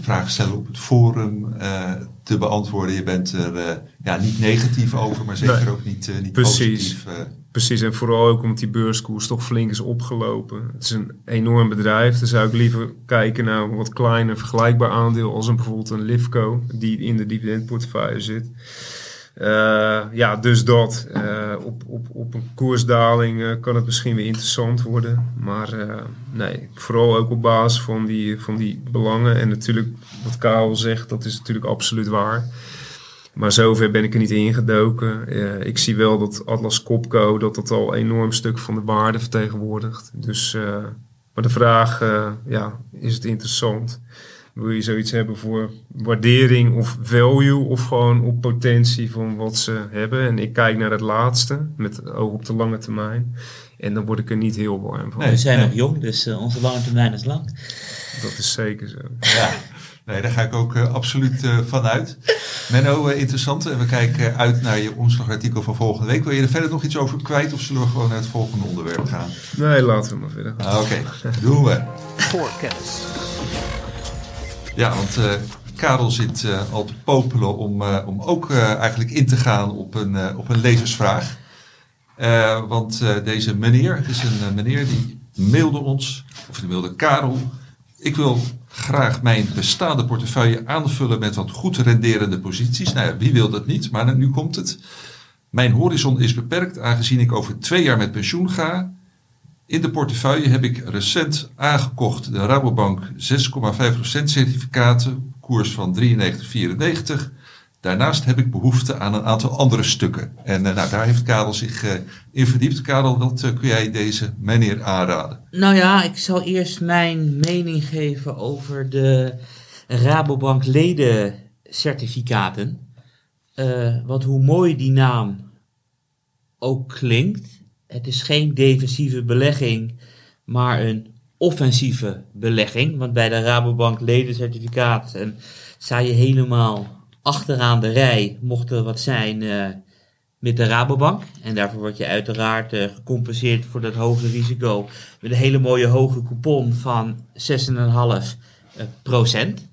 vraag stellen op het forum eh, te beantwoorden. Je bent er eh, ja, niet negatief over, maar zeker Nee, ook niet, eh, niet precies. positief. Precies, en vooral ook omdat die beurskoers toch flink is opgelopen. Het is een enorm bedrijf. Dan zou ik liever kijken naar een wat kleiner vergelijkbaar aandeel als een, bijvoorbeeld een Livco, die in de dividendportefeuille zit. Eh, ja, dus dat. Eh, op, op, op een koersdaling eh, kan het misschien weer interessant worden. Maar nee, vooral ook op basis van die, van die belangen. En natuurlijk, wat Karel zegt, dat is natuurlijk absoluut waar. Maar zover ben ik er niet ingedoken. Eh, ik zie wel dat Atlas Copco dat dat al een enorm stuk van de waarde vertegenwoordigt. Dus, maar de vraag, ja, is het interessant? Wil je zoiets hebben voor waardering of value of gewoon op potentie van wat ze hebben? En ik kijk naar het laatste met oog op de lange termijn. En dan word ik er niet heel warm van. Nee. We zijn nog jong, dus eh, onze lange termijn is lang. Dat is zeker zo. Ja, nee, daar ga ik ook eh, absoluut eh, van uit. Menno, eh, interessant. En we kijken uit naar je omslagartikel van volgende week. Wil je er verder nog iets over kwijt of zullen we gewoon naar het volgende onderwerp gaan? Nee, laten we maar verder. Ah, Oké, doen we. Voorkennis. Ja, want eh, Karel zit eh, al te popelen om, eh, om ook eigenlijk in te gaan op een, op een lezersvraag. Want deze meneer, is een meneer die mailde ons, of die mailde Karel. Ik wil graag mijn bestaande portefeuille aanvullen met wat goed renderende posities. Nou ja, wie wil dat niet, maar nu komt het. Mijn horizon is beperkt, aangezien ik over twee jaar met pensioen ga. In de portefeuille heb ik recent aangekocht de Rabobank 6,5% certificaten, koers van 93,94. Daarnaast heb ik behoefte aan een aantal andere stukken. En eh, nou, daar heeft Karel zich eh, in verdiept. Karel, wat eh, kun jij deze meneer aanraden? Nou ja, ik zal eerst mijn mening geven over de Rabobank ledencertificaten. Want hoe mooi die naam ook klinkt, het is geen defensieve belegging, maar een offensieve belegging. Want bij de Rabobank ledencertificaat en sta je helemaal achteraan de rij, mocht er wat zijn eh, met de Rabobank. En daarvoor word je uiteraard eh, gecompenseerd voor dat hoge risico met een hele mooie hoge coupon van 6,5 eh, procent.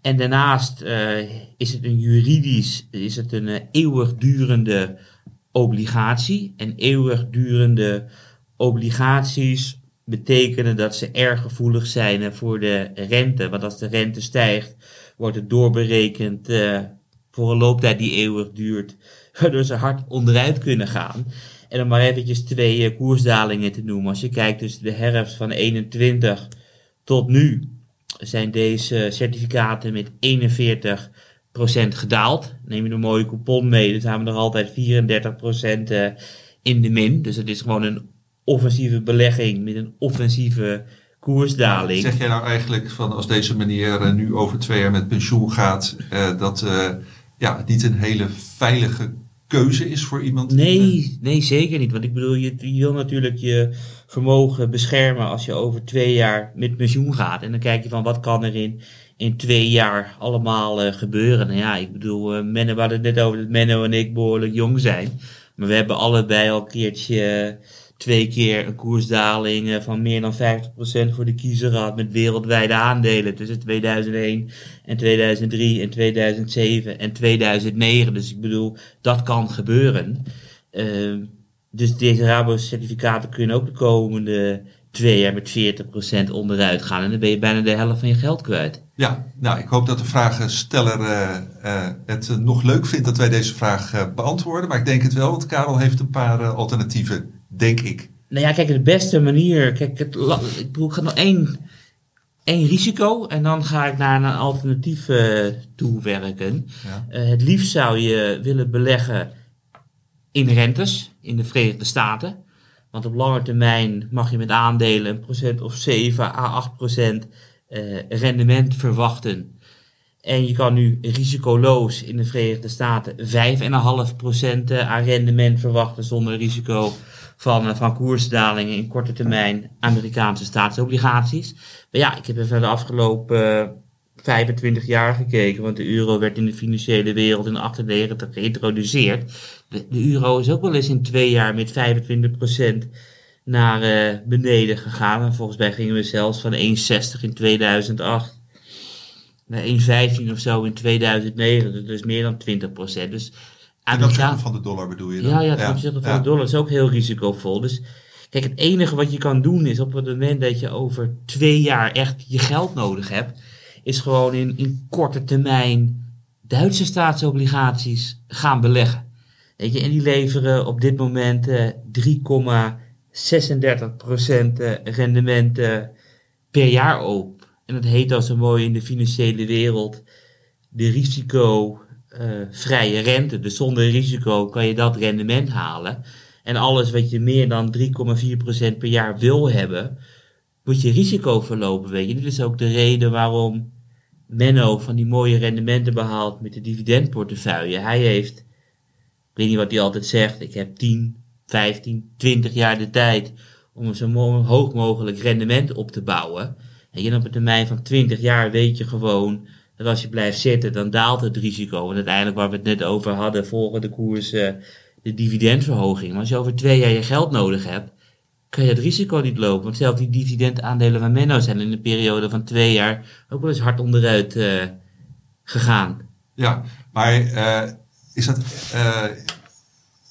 En daarnaast eh, is het een juridisch, is het een eh, eeuwigdurende obligatie. En eeuwigdurende obligaties betekenen dat ze erg gevoelig zijn voor de rente. Want als de rente stijgt, wordt het doorberekend eh, voor een looptijd die eeuwig duurt. Waardoor ze hard onderuit kunnen gaan. En om maar eventjes twee eh, koersdalingen te noemen. Als je kijkt tussen de herfst van 21 tot nu zijn deze certificaten met 41% gedaald. Neem je een mooie coupon mee, dan zijn we nog altijd 34% eh, in de min. Dus het is gewoon een offensieve belegging met een offensieve koersdaling. Zeg jij nou eigenlijk van als deze meneer eh, nu over twee jaar met pensioen gaat, eh, dat eh, ja, het niet een hele veilige keuze is voor iemand? die, Nee, nee, zeker niet. Want ik bedoel, je, je wil natuurlijk je vermogen beschermen als je over twee jaar met pensioen gaat. En dan kijk je van wat kan er in, in twee jaar allemaal eh, gebeuren. Ja, ik bedoel, eh, Menno, we hadden het net over dat Menno en ik behoorlijk jong zijn. Maar we hebben allebei al een keertje, eh, twee keer een koersdaling van meer dan 50% voor de kiezer gehad. Met wereldwijde aandelen tussen 2001 en 2003 en 2007 en 2009. Dus ik bedoel, dat kan gebeuren. Ehm, dus deze Rabo-certificaten kunnen ook de komende twee jaar met 40% onderuit gaan. En dan ben je bijna de helft van je geld kwijt. Ja, nou, ik hoop dat de vragensteller eh, eh, het nog leuk vindt dat wij deze vraag eh, beantwoorden. Maar ik denk het wel, want Karel heeft een paar alternatieven, denk ik. Nou ja, kijk, de beste manier. Kijk, het, ik ik ga nog één, één risico en dan ga ik naar een alternatief eh, toe werken. Ja. Het liefst zou je willen beleggen in rentes in de Verenigde Staten. Want op lange termijn mag je met aandelen een procent of 7 à 8 procent eh, rendement verwachten. En je kan nu risicoloos in de Verenigde Staten 5,5% eh, aan rendement verwachten zonder risico van, eh, van koersdalingen in korte termijn Amerikaanse staatsobligaties. Maar ja, ik heb even de afgelopen 25 jaar gekeken, want de euro werd in de financiële wereld in 98 geïntroduceerd. De, de euro is ook wel eens in twee jaar met 25% naar eh, beneden gegaan. En volgens mij gingen we zelfs van 1,60 in 2008 naar 1,15 of zo in 2009. Dus meer dan 20%. Dus Ten Amerika- opzichte van de dollar bedoel je dan? ja, ja, ten opzichte van ja. de dollar is ook heel risicovol. Dus kijk, het enige wat je kan doen is op het moment dat je over twee jaar echt je geld nodig hebt, is gewoon in, korte termijn Duitse staatsobligaties gaan beleggen. Weet je, en die leveren op dit moment eh 3,36% eh, rendement eh, per jaar op. En dat heet al zo mooi in de financiële wereld de risicovrije rente. Dus zonder risico kan je dat rendement halen. En alles wat je meer dan 3,4% per jaar wil hebben, moet je risico verlopen. Weet je. Dit is ook de reden waarom Menno van die mooie rendementen behaalt met de dividendportefeuille. Hij heeft, ik weet niet wat hij altijd zegt, ik heb 10, 15, 20 jaar de tijd om zo hoog mogelijk rendement op te bouwen. En op een termijn van 20 jaar weet je gewoon dat als je blijft zitten, dan daalt het risico. En uiteindelijk waar we het net over hadden, volgen de koers de dividendverhoging. Maar als je over twee jaar je geld nodig hebt, kan je het risico niet lopen. Want zelfs die dividendaandelen van Menno zijn in een periode van twee jaar ook wel eens hard onderuit eh, gegaan. Ja, maar eh, is dat, eh,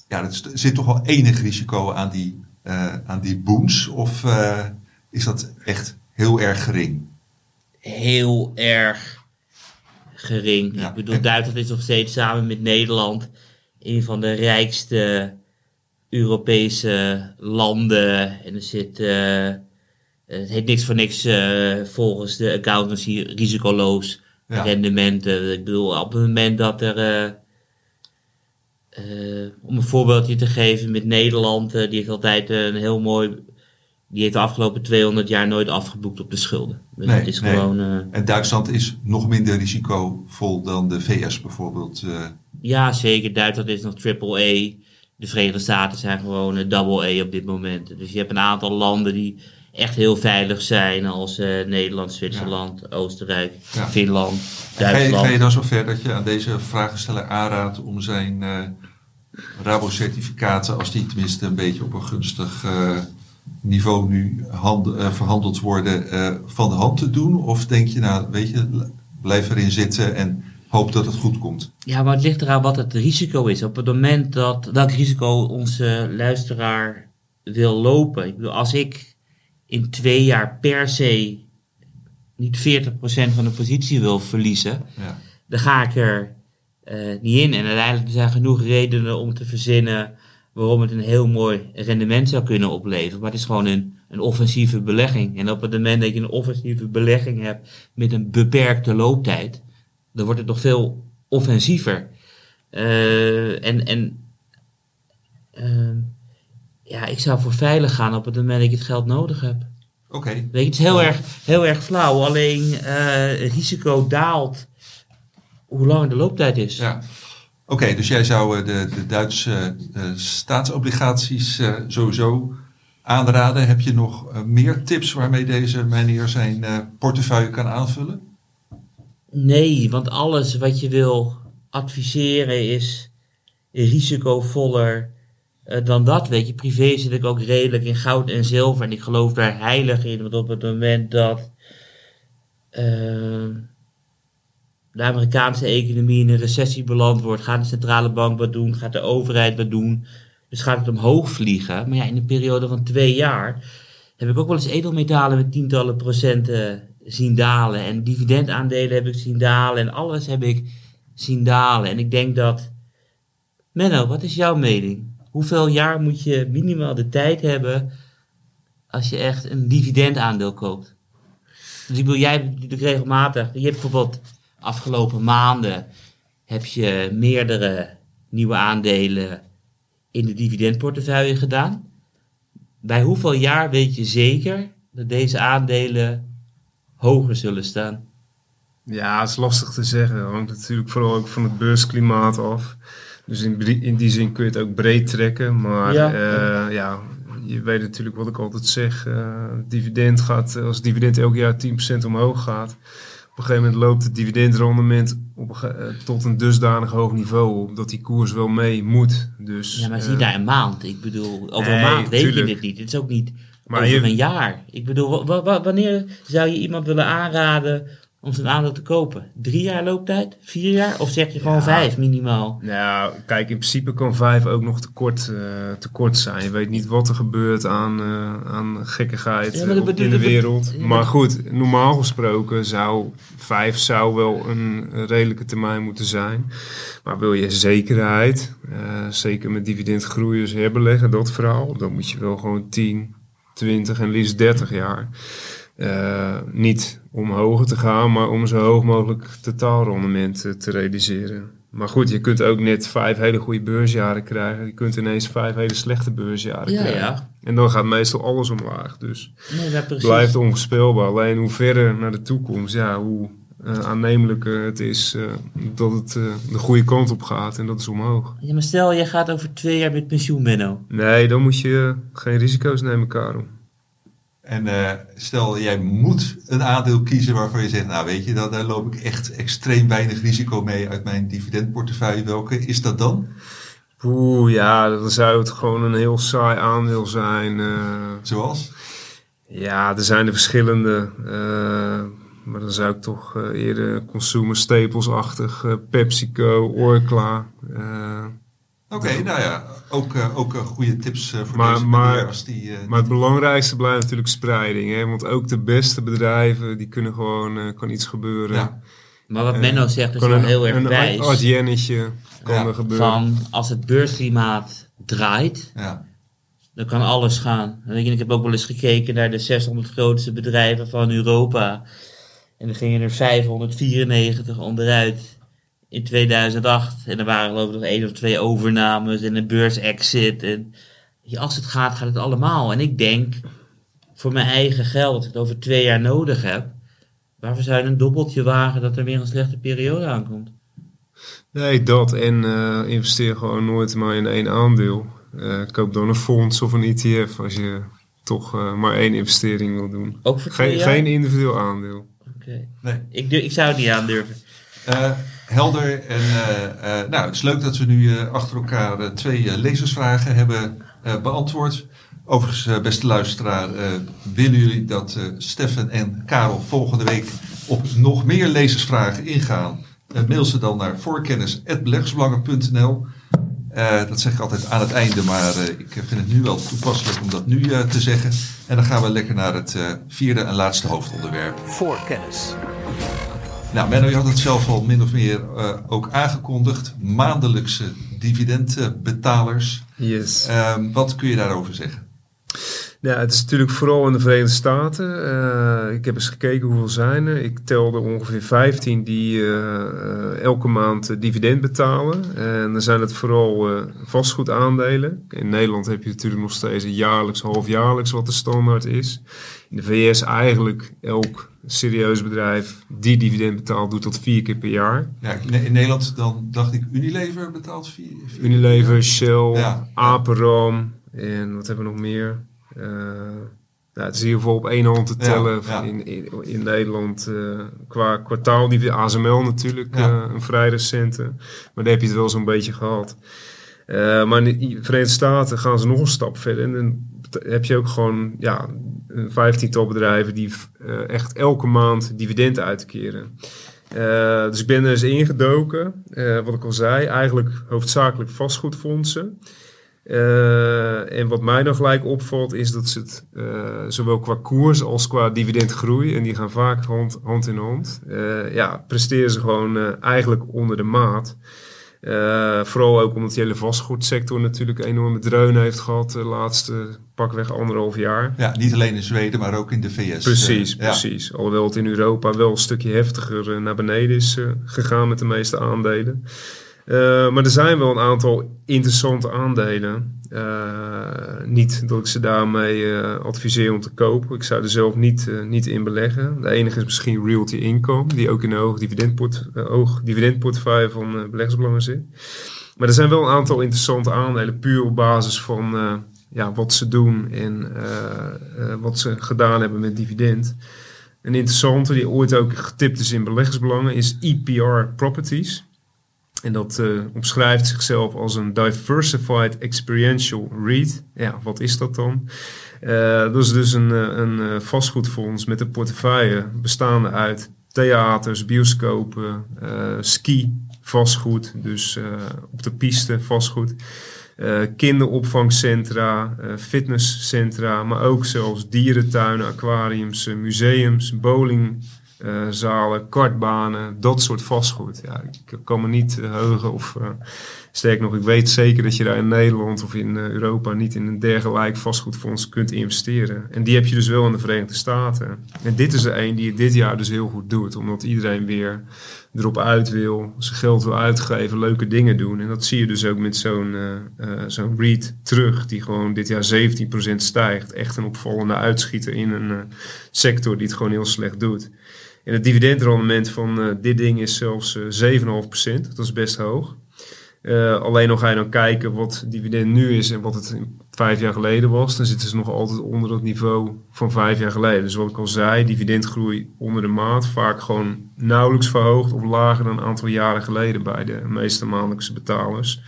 ja, er zit toch wel enig risico aan die, aan die boons? Of is dat echt heel erg gering? Heel erg gering. Ja. Ik bedoel, Duitsland is nog steeds samen met Nederland een van de rijkste Europese landen. En er zit, eh, het heet niks voor niks eh, volgens de accountancy risicoloos Ja. rendementen. Ik bedoel, op het moment dat er, eh, om een voorbeeldje te geven met Nederland, die heeft altijd een heel mooi, die heeft de afgelopen 200 jaar nooit afgeboekt op de schulden. Dus Nee, is nee. gewoon, En Duitsland is nog minder risicovol dan de VS bijvoorbeeld. ja zeker, Duitsland is nog triple A. De Verenigde Staten zijn gewoon een double A op dit moment. Dus je hebt een aantal landen die echt heel veilig zijn, als eh, Nederland, Zwitserland, Oostenrijk, Ja. Finland, Ga je, Duitsland. ga je dan zover dat je aan deze vragensteller aanraadt om zijn eh Rabo-certificaten, als die tenminste een beetje op een gunstig eh, niveau nu hand- eh, verhandeld worden, eh, van de hand te doen? Of denk je, nou, weet je, blijf erin zitten en hoop dat het goed komt? Ja, maar het ligt eraan wat het risico is. Op het moment dat welk risico onze luisteraar wil lopen. Ik bedoel, als ik in twee jaar per se niet 40% van de positie wil verliezen, Ja. dan ga ik er eh, niet in. En uiteindelijk zijn er genoeg redenen om te verzinnen waarom het een heel mooi rendement zou kunnen opleveren. Maar het is gewoon een, een offensieve belegging. En op het moment dat je een offensieve belegging hebt met een beperkte looptijd, dan wordt het nog veel offensiever. Eh, en en ehm, ja, ik zou voor veilig gaan op het moment dat ik het geld nodig heb. Oké, Weet je, het is heel, erg, heel erg flauw. Alleen eh, het risico daalt hoe langer de looptijd is. ja. Oké, dus jij zou eh, de, de Duitse eh, staatsobligaties eh, sowieso aanraden. Heb je nog eh, meer tips waarmee deze meneer zijn eh, portefeuille kan aanvullen? Nee, want alles wat je wil adviseren is risicovoller eh, dan dat. Weet je, privé zit ik ook redelijk in goud en zilver. En ik geloof daar heilig in. Want op het moment dat eh, de Amerikaanse economie in een recessie beland wordt, gaat de centrale bank wat doen, gaat de overheid wat doen. Dus gaat het omhoog vliegen. Maar ja, in een periode van twee jaar heb ik ook wel eens edelmetalen met tientallen procenten zien dalen. En dividendaandelen heb ik zien dalen. En alles heb ik zien dalen. En ik denk dat. Menno, wat is jouw mening? Hoeveel jaar moet je minimaal de tijd hebben als je echt een dividendaandeel koopt? Dus ik bedoel, jij hebt regelmatig. Je hebt bijvoorbeeld afgelopen maanden heb je meerdere nieuwe aandelen in de dividendportefeuille gedaan. Bij hoeveel jaar weet je zeker dat deze aandelen hoger zullen staan? Ja, het is lastig te zeggen. Het hangt natuurlijk vooral ook van het beursklimaat af. Dus in, in die zin kun je het ook breed trekken. Maar Ja. ja, ja je weet natuurlijk wat ik altijd zeg. eh, dividend gaat, als het dividend elk jaar 10% omhoog gaat. Op een gegeven moment loopt het dividendrendement op een eh, tot een dusdanig hoog niveau op dat die koers wel mee moet. Dus, Ja, maar eh, zie daar een maand. Ik bedoel, over een maand weet je dit niet. Het is ook niet Maar over je- een jaar. Ik bedoel, wa- wa- wa- wanneer zou je iemand willen aanraden om zijn aandeel te kopen? Drie jaar looptijd? Vier jaar? Of zeg je gewoon Ja. vijf minimaal? Nou, kijk, in principe kan 5 ook nog te kort, eh, te kort zijn. Je weet niet wat er gebeurt aan, eh, aan gekkigheid Ja, eh, in de wereld. ja, maar- goed, normaal gesproken zou 5 zou wel een redelijke termijn moeten zijn. Maar wil je zekerheid, zeker met dividendgroeiers herbeleggen, dat verhaal, dan moet je wel gewoon 10, 20 en liefst 30 jaar. eh, niet om hoger te gaan, maar om zo hoog mogelijk totaalrendement te realiseren. Maar goed, je kunt ook net vijf hele goede beursjaren krijgen. Je kunt ineens vijf hele slechte beursjaren Ja, krijgen. ja. En dan gaat meestal alles omlaag. Dus Nee, blijft onvoorspelbaar. Alleen hoe verder naar de toekomst, ja, hoe eh, aannemelijker het is eh, dat het eh, de goede kant op gaat. En dat is omhoog. Ja, maar stel, je gaat over twee jaar met pensioen, Menno. Nee, dan moet je geen risico's nemen, Karel. En eh, stel, jij moet een aandeel kiezen waarvan je zegt, nou weet je, daar, daar loop ik echt extreem weinig risico mee uit mijn dividendportefeuille. Welke is dat dan? Oeh, ja, dan zou het gewoon een heel saai aandeel zijn. eh. Zoals? ja, er zijn er verschillende. Maar dan zou ik toch eh, eerder consumer staples-achtig, eh, PepsiCo, Orkla. eh, Oké, nou ja, ook, eh, ook goede tips eh, voor Maar- deze maar- als die... eh, Maar het belangrijkste blijft natuurlijk spreiding. Hè? Want ook de beste bedrijven, die kunnen gewoon, eh, kan iets gebeuren. Ja. Maar wat Menno zegt is wel een, heel erg een wijs. Adjennetje kan Ja, er gebeuren. Van als het beursklimaat draait, ja. dan kan alles gaan. Ik heb ook wel eens gekeken naar de 600 grootste bedrijven van Europa. En er gingen er 594 onderuit in 2008. En er waren geloof ik nog één of twee overnames en een beursexit. En ja, als het gaat, gaat het allemaal. En ik denk, voor mijn eigen geld, dat ik het over twee jaar nodig heb. Waarvoor zou je een dobbeltje wagen dat er weer een slechte periode aankomt? Nee, dat. En eh, investeer gewoon nooit maar in één aandeel. Eh, koop dan een fonds of een ETF als je toch eh, maar één investering wil doen. Ook voor twee Geen, jaar? geen individueel aandeel. Nee. Ik, ik zou het niet aandurven. Eh, helder. En eh, eh, nou, het is leuk dat we nu achter elkaar twee lezersvragen hebben beantwoord. Overigens, beste luisteraar, willen jullie dat Stefan en Karel volgende week op nog meer lezersvragen ingaan? Mail ze dan naar voorkennis.beleggersbelangen.nl. Eh, dat zeg ik altijd aan het einde, maar eh, ik vind het nu wel toepasselijk om dat nu eh, te zeggen. En dan gaan we lekker naar het eh, vierde en laatste hoofdonderwerp. Voorkennis. Nou, Menno, je had het zelf al min of meer eh, ook aangekondigd. Maandelijkse dividendbetalers. Yes. Ehm, wat kun je daarover zeggen? Ja, het is natuurlijk vooral in de Verenigde Staten. Eh, ik heb eens gekeken hoeveel zijn er. Ik telde ongeveer 15 die eh, elke maand eh, dividend betalen. En dan zijn het vooral vastgoedaandelen. In Nederland heb je natuurlijk nog steeds een jaarlijks, halfjaarlijks wat de standaard is. In de VS eigenlijk elk serieus bedrijf die dividend betaalt, doet dat vier keer per jaar. Ja, in, in Nederland dan dacht ik Unilever betaalt vier. vier- Unilever, Shell, Ja. Aperam en wat hebben we nog meer? Eh nou, het is geval op één hand te tellen ja. In, in, in Nederland eh, qua kwartaal. Die ASML natuurlijk, Ja. eh, een vrij recente. Maar daar heb je het wel zo'n beetje gehad. Eh, maar in de Verenigde Staten gaan ze nog een stap verder. En dan heb je ook gewoon ja, een vijftiental bedrijven die echt elke maand dividend uitkeren. Dus ik ben er eens ingedoken. Wat ik al zei, eigenlijk hoofdzakelijk vastgoedfondsen. Eh, en wat mij dan gelijk opvalt is dat ze het eh, zowel qua koers als qua dividendgroei, en die gaan vaak hand, hand in hand, eh, ja, presteren ze gewoon eigenlijk onder de maat. Vooral ook omdat die hele vastgoedsector natuurlijk een enorme dreun heeft gehad de laatste pakweg anderhalf jaar. Ja, niet alleen in Zweden, maar ook in de VS. Precies, ja. precies. Alhoewel het in Europa wel een stukje heftiger naar beneden is gegaan met de meeste aandelen. Eh, maar er zijn wel een aantal interessante aandelen. Eh, niet dat ik ze daarmee eh, adviseer om te kopen. Ik zou er zelf niet, niet in beleggen. De enige is misschien Realty Income, die ook in een hoog, dividendport, hoog dividendportefeuille van beleggersbelangen zit. Maar er zijn wel een aantal interessante aandelen, puur op basis van ja, wat ze doen en wat ze gedaan hebben met dividend. Een interessante, die ooit ook getipt is in beleggersbelangen, is EPR Properties. En dat eh, omschrijft zichzelf als een Diversified Experiential REIT. Ja, wat is dat dan? Eh, dat is dus een, eh, een vastgoedfonds met een portefeuille bestaande uit theaters, bioscopen, ski, vastgoed, dus op de piste vastgoed. kinderopvangcentra, fitnesscentra, maar ook zelfs dierentuinen, aquariums, museums, bowlingzalen, kartbanen, dat soort vastgoed. Ja, ik kan me niet eh, heugen of eh, sterk nog, ik weet zeker dat je daar in Nederland of in eh, Europa niet in een dergelijk vastgoedfonds kunt investeren. En die heb je dus wel in de Verenigde Staten. En dit is er een die het dit jaar dus heel goed doet, omdat iedereen weer erop uit wil, zijn geld wil uitgeven, leuke dingen doen. En dat zie je dus ook met zo'n eh, eh, zo'n REIT terug, die gewoon dit jaar 17% stijgt. Echt een opvallende uitschieter in een eh, sector die het gewoon heel slecht doet. En het dividendrendement van eh, dit ding is zelfs eh 7,5%. Dat is best hoog. Eh, alleen nog ga je dan kijken wat dividend nu is en wat het vijf jaar geleden was. Dan zitten ze nog altijd onder dat niveau van vijf jaar geleden. Dus wat ik al zei, dividendgroei onder de maat. Vaak gewoon nauwelijks verhoogd of lager dan een aantal jaren geleden bij de meeste maandelijkse betalers.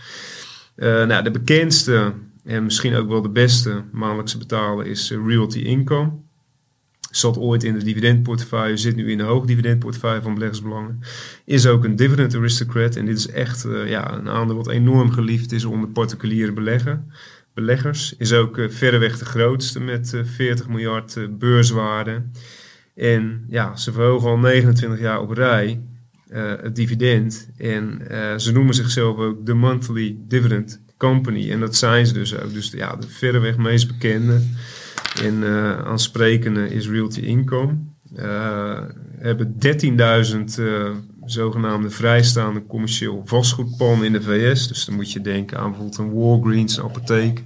Eh, nou, de bekendste en misschien ook wel de beste maandelijkse betaler is eh, Realty Income. Zat ooit in de dividendportefeuille, zit nu in de hoogdividendportefeuille van beleggersbelangen. Is ook een dividend aristocrat. En dit is echt eh, ja, een aandeel wat enorm geliefd is onder particuliere beleggen, beleggers. Is ook eh, verreweg de grootste met eh, 40 miljard eh, beurswaarde. En ja, ze verhogen al 29 jaar op rij het dividend. En ze noemen zichzelf ook de Monthly Dividend Company. En dat zijn ze dus ook. Dus ja, de verreweg meest bekende en eh, aansprekende is Realty Income. Eh hebben 13.000 eh, zogenaamde vrijstaande commercieel vastgoedpanden in de VS. Dus dan moet je denken aan bijvoorbeeld een Walgreens, een apotheek.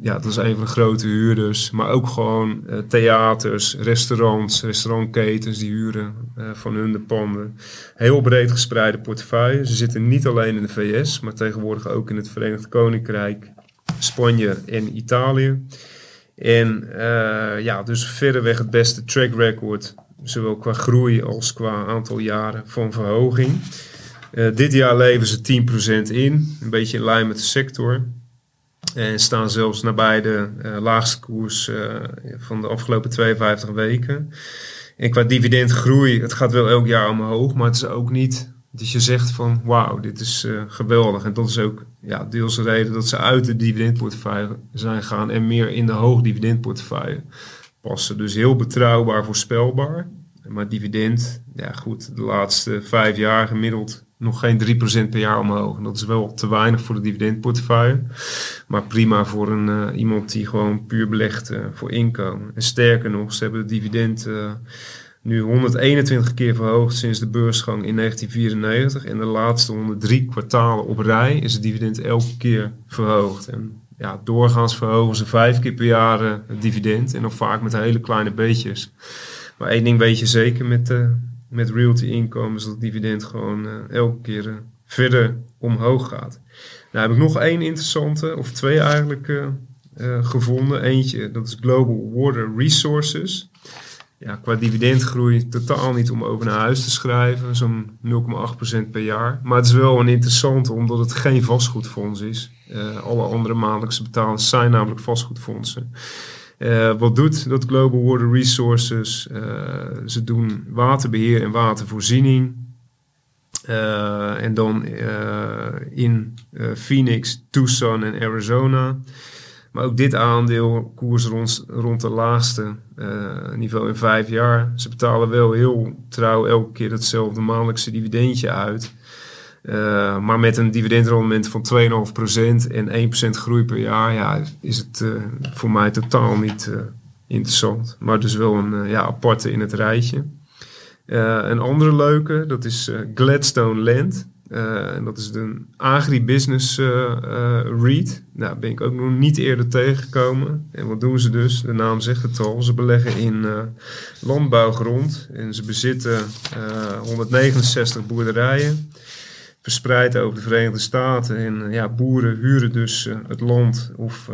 Ja, dat is een van de grote huurders. Maar ook gewoon theaters, restaurants, restaurantketens die huren van hun de panden. Heel breed gespreide portefeuille. Ze zitten niet alleen in de VS, maar tegenwoordig ook in het Verenigd Koninkrijk, Spanje en Italië. En eh, ja, dus verreweg het beste track record, zowel qua groei als qua aantal jaren van verhoging. Eh, dit jaar leveren ze 10% in, een beetje in lijn met de sector. En staan zelfs nabij de eh, laagste koers van de afgelopen 52 weken. En qua dividendgroei, het gaat wel elk jaar omhoog, maar het is ook niet dat je zegt van wauw, dit is eh, geweldig. En dat is ook ja, deels de reden dat ze uit de dividendportefeuille zijn gegaan en meer in de hoogdividendportefeuille passen. Dus heel betrouwbaar, voorspelbaar. Maar dividend, ja goed, de laatste vijf jaar gemiddeld nog geen 3% per jaar omhoog. En dat is wel te weinig voor de dividendportefeuille. Maar prima voor een, eh, iemand die gewoon puur belegt eh, voor inkomen. En sterker nog, ze hebben het dividend nu 121 keer verhoogd sinds de beursgang in 1994. En de laatste 103 kwartalen op rij is het dividend elke keer verhoogd. En ja, doorgaans verhogen ze vijf keer per jaar eh, het dividend. En nog vaak met hele kleine beetjes. Maar één ding weet je zeker met, eh, met realty inkomen is dat het dividend gewoon eh, elke keer verder omhoog gaat. Nou heb ik nog één interessante, of twee eigenlijk, gevonden. Eentje, dat is Global Water Resources. Ja, qua dividendgroei totaal niet om over naar huis te schrijven. Zo'n 0,8% per jaar. Maar het is wel een interessante, omdat het geen vastgoedfonds is. Eh, alle andere maandelijkse betalers zijn namelijk vastgoedfondsen. Eh, wat doet dat Global Water Resources? Eh, ze doen waterbeheer en watervoorziening. En dan in Phoenix, Tucson en Arizona. Maar ook dit aandeel koers rond, rond de laagste eh, niveau in vijf jaar. Ze betalen wel heel trouw elke keer hetzelfde maandelijkse dividendje uit. Eh, maar met een dividendrendement van 2,5% en 1% groei per jaar, ja, is het eh, voor mij totaal niet interessant. Maar dus wel een ja, aparte in het rijtje. Een andere leuke, dat is Gladstone Land. Eh, en dat is een agribusiness eh eh, REIT. Nou, ben ik ook nog niet eerder tegengekomen. En wat doen ze dus? De naam zegt het al. Ze beleggen in landbouwgrond. En ze bezitten eh, 169 boerderijen. Verspreid over de Verenigde Staten. En ja, boeren huren dus het land. Of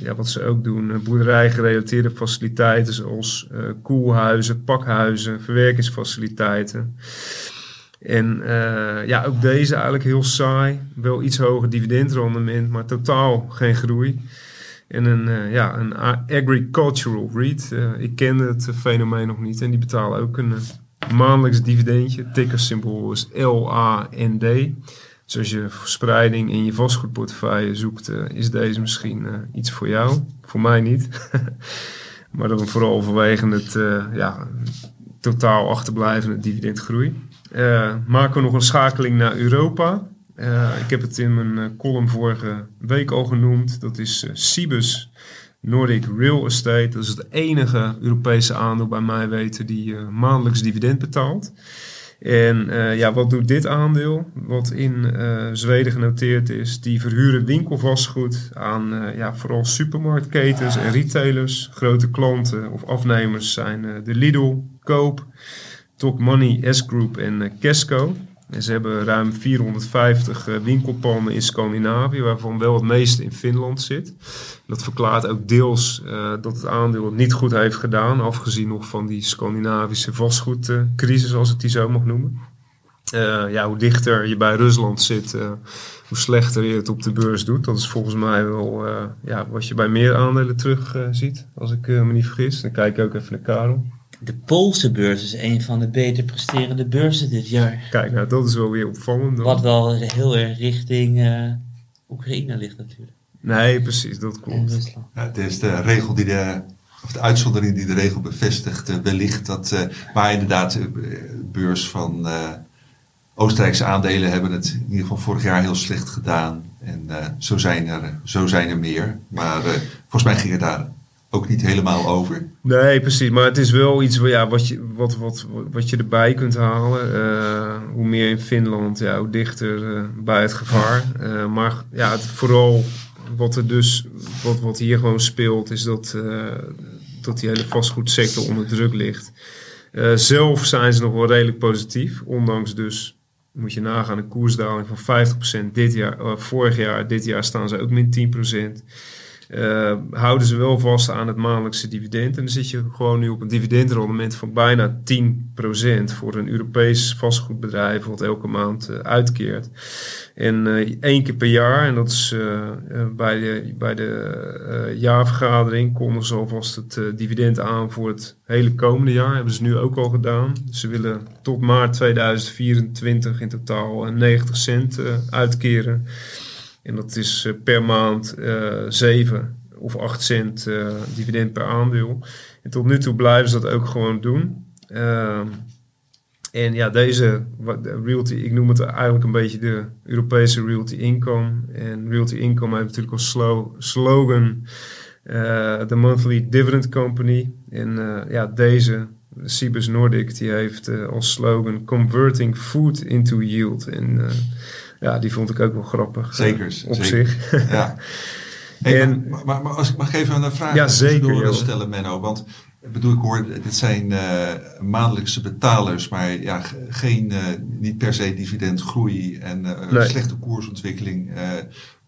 ja, wat ze ook doen. boerderijgerelateerde faciliteiten zoals koelhuizen, pakhuizen, verwerkingsfaciliteiten. En eh, ja, ook deze eigenlijk heel saai. Wel iets hoger dividendrendement, maar totaal geen groei. En een, eh, ja, een agricultural REIT. Eh, ik kende het fenomeen nog niet. En die betalen ook een maandelijks dividendje. Tickersymbool is LAND. Dus als je verspreiding in je vastgoedportefeuille zoekt, is deze misschien iets voor jou. Voor mij niet. maar dan vooral vanwege het ja, totaal achterblijvende dividendgroei. Eh, maken we nog een schakeling naar Europa. Eh, ik heb het in mijn eh, column vorige week al genoemd. Dat is Cibus Nordic Real Estate. Dat is het enige Europese aandeel bij mij weten die maandelijks dividend betaalt. En ja, wat doet dit aandeel? Wat in Zweden genoteerd is, die verhuren winkelvastgoed aan ja, vooral supermarktketens en retailers. Grote klanten of afnemers zijn de Lidl, Koop, Talk Money, S-Group en eh, Casco. En ze hebben ruim 450 eh, winkelpanden in Scandinavië, waarvan wel het meeste in Finland zit. Dat verklaart ook deels eh, dat het aandeel het niet goed heeft gedaan, afgezien nog van die Scandinavische vastgoedcrisis, als ik die zo mag noemen. Ja, hoe dichter je bij Rusland zit, hoe slechter je het op de beurs doet. Dat is volgens mij wel ja, wat je bij meer aandelen terug ziet, als ik me niet vergis. Dan kijk ik ook even naar Karel. De Poolse beurs is een van de beter presterende beurzen dit jaar. Kijk, nou dat is wel weer opvallend. dan. Wat wel heel erg richting eh, Oekraïne ligt natuurlijk. Nee, precies, dat klopt. Ja, het is de regel die de, of de uitzondering die de regel bevestigt, eh, wellicht dat, eh, maar inderdaad, de beurs van eh, Oostenrijkse aandelen hebben het in ieder geval vorig jaar heel slecht gedaan. En eh, zo, zijn er, zo zijn er meer. Maar eh, volgens mij ging het daar ook niet helemaal over. Nee, precies. Maar het is wel iets ja, wat, je, wat, wat, wat je erbij kunt halen. Eh, hoe meer in Finland, ja, hoe dichter eh, bij het gevaar. Eh, maar ja, het, vooral wat er dus, wat, wat hier gewoon speelt, is dat, dat die hele vastgoedsector onder druk ligt. Zelf zijn ze nog wel redelijk positief, ondanks dus, moet je nagaan, een koersdaling van 50% dit jaar, vorig jaar. Dit jaar staan ze ook min 10%. Eh, houden ze wel vast aan het maandelijkse dividend. En dan zit je gewoon nu op een dividendrendement van bijna 10% voor een Europees vastgoedbedrijf wat elke maand eh, uitkeert. En eh, één keer per jaar, en dat is bij de, bij de jaarvergadering, konden ze alvast het dividend aan voor het hele komende jaar. Hebben ze nu ook al gedaan. Ze willen tot maart 2024 in totaal eh, 90 cent uitkeren. En dat is eh, per maand eh 7 of 8 cent eh, dividend per aandeel. En tot nu toe blijven ze dat ook gewoon doen. Ehm, en ja, deze realty, ik noem het eigenlijk een beetje de Europese realty income. En realty income heeft natuurlijk als slo- slogan eh, de Monthly Dividend Company. En eh, ja, deze, Cibus Nordic, die heeft eh, als slogan Converting Food into Yield. En eh, ja, die vond ik ook wel grappig. eh, Zeker, op zeker. zich. Ja. Hey, En- maar, maar, maar als ik mag even een vraag Ja, zeker, joh. stellen, Menno. Want ik bedoel, ik hoor, dit zijn eh, maandelijkse betalers, maar ja, geen, eh, niet per se dividendgroei en Nee. slechte koersontwikkeling.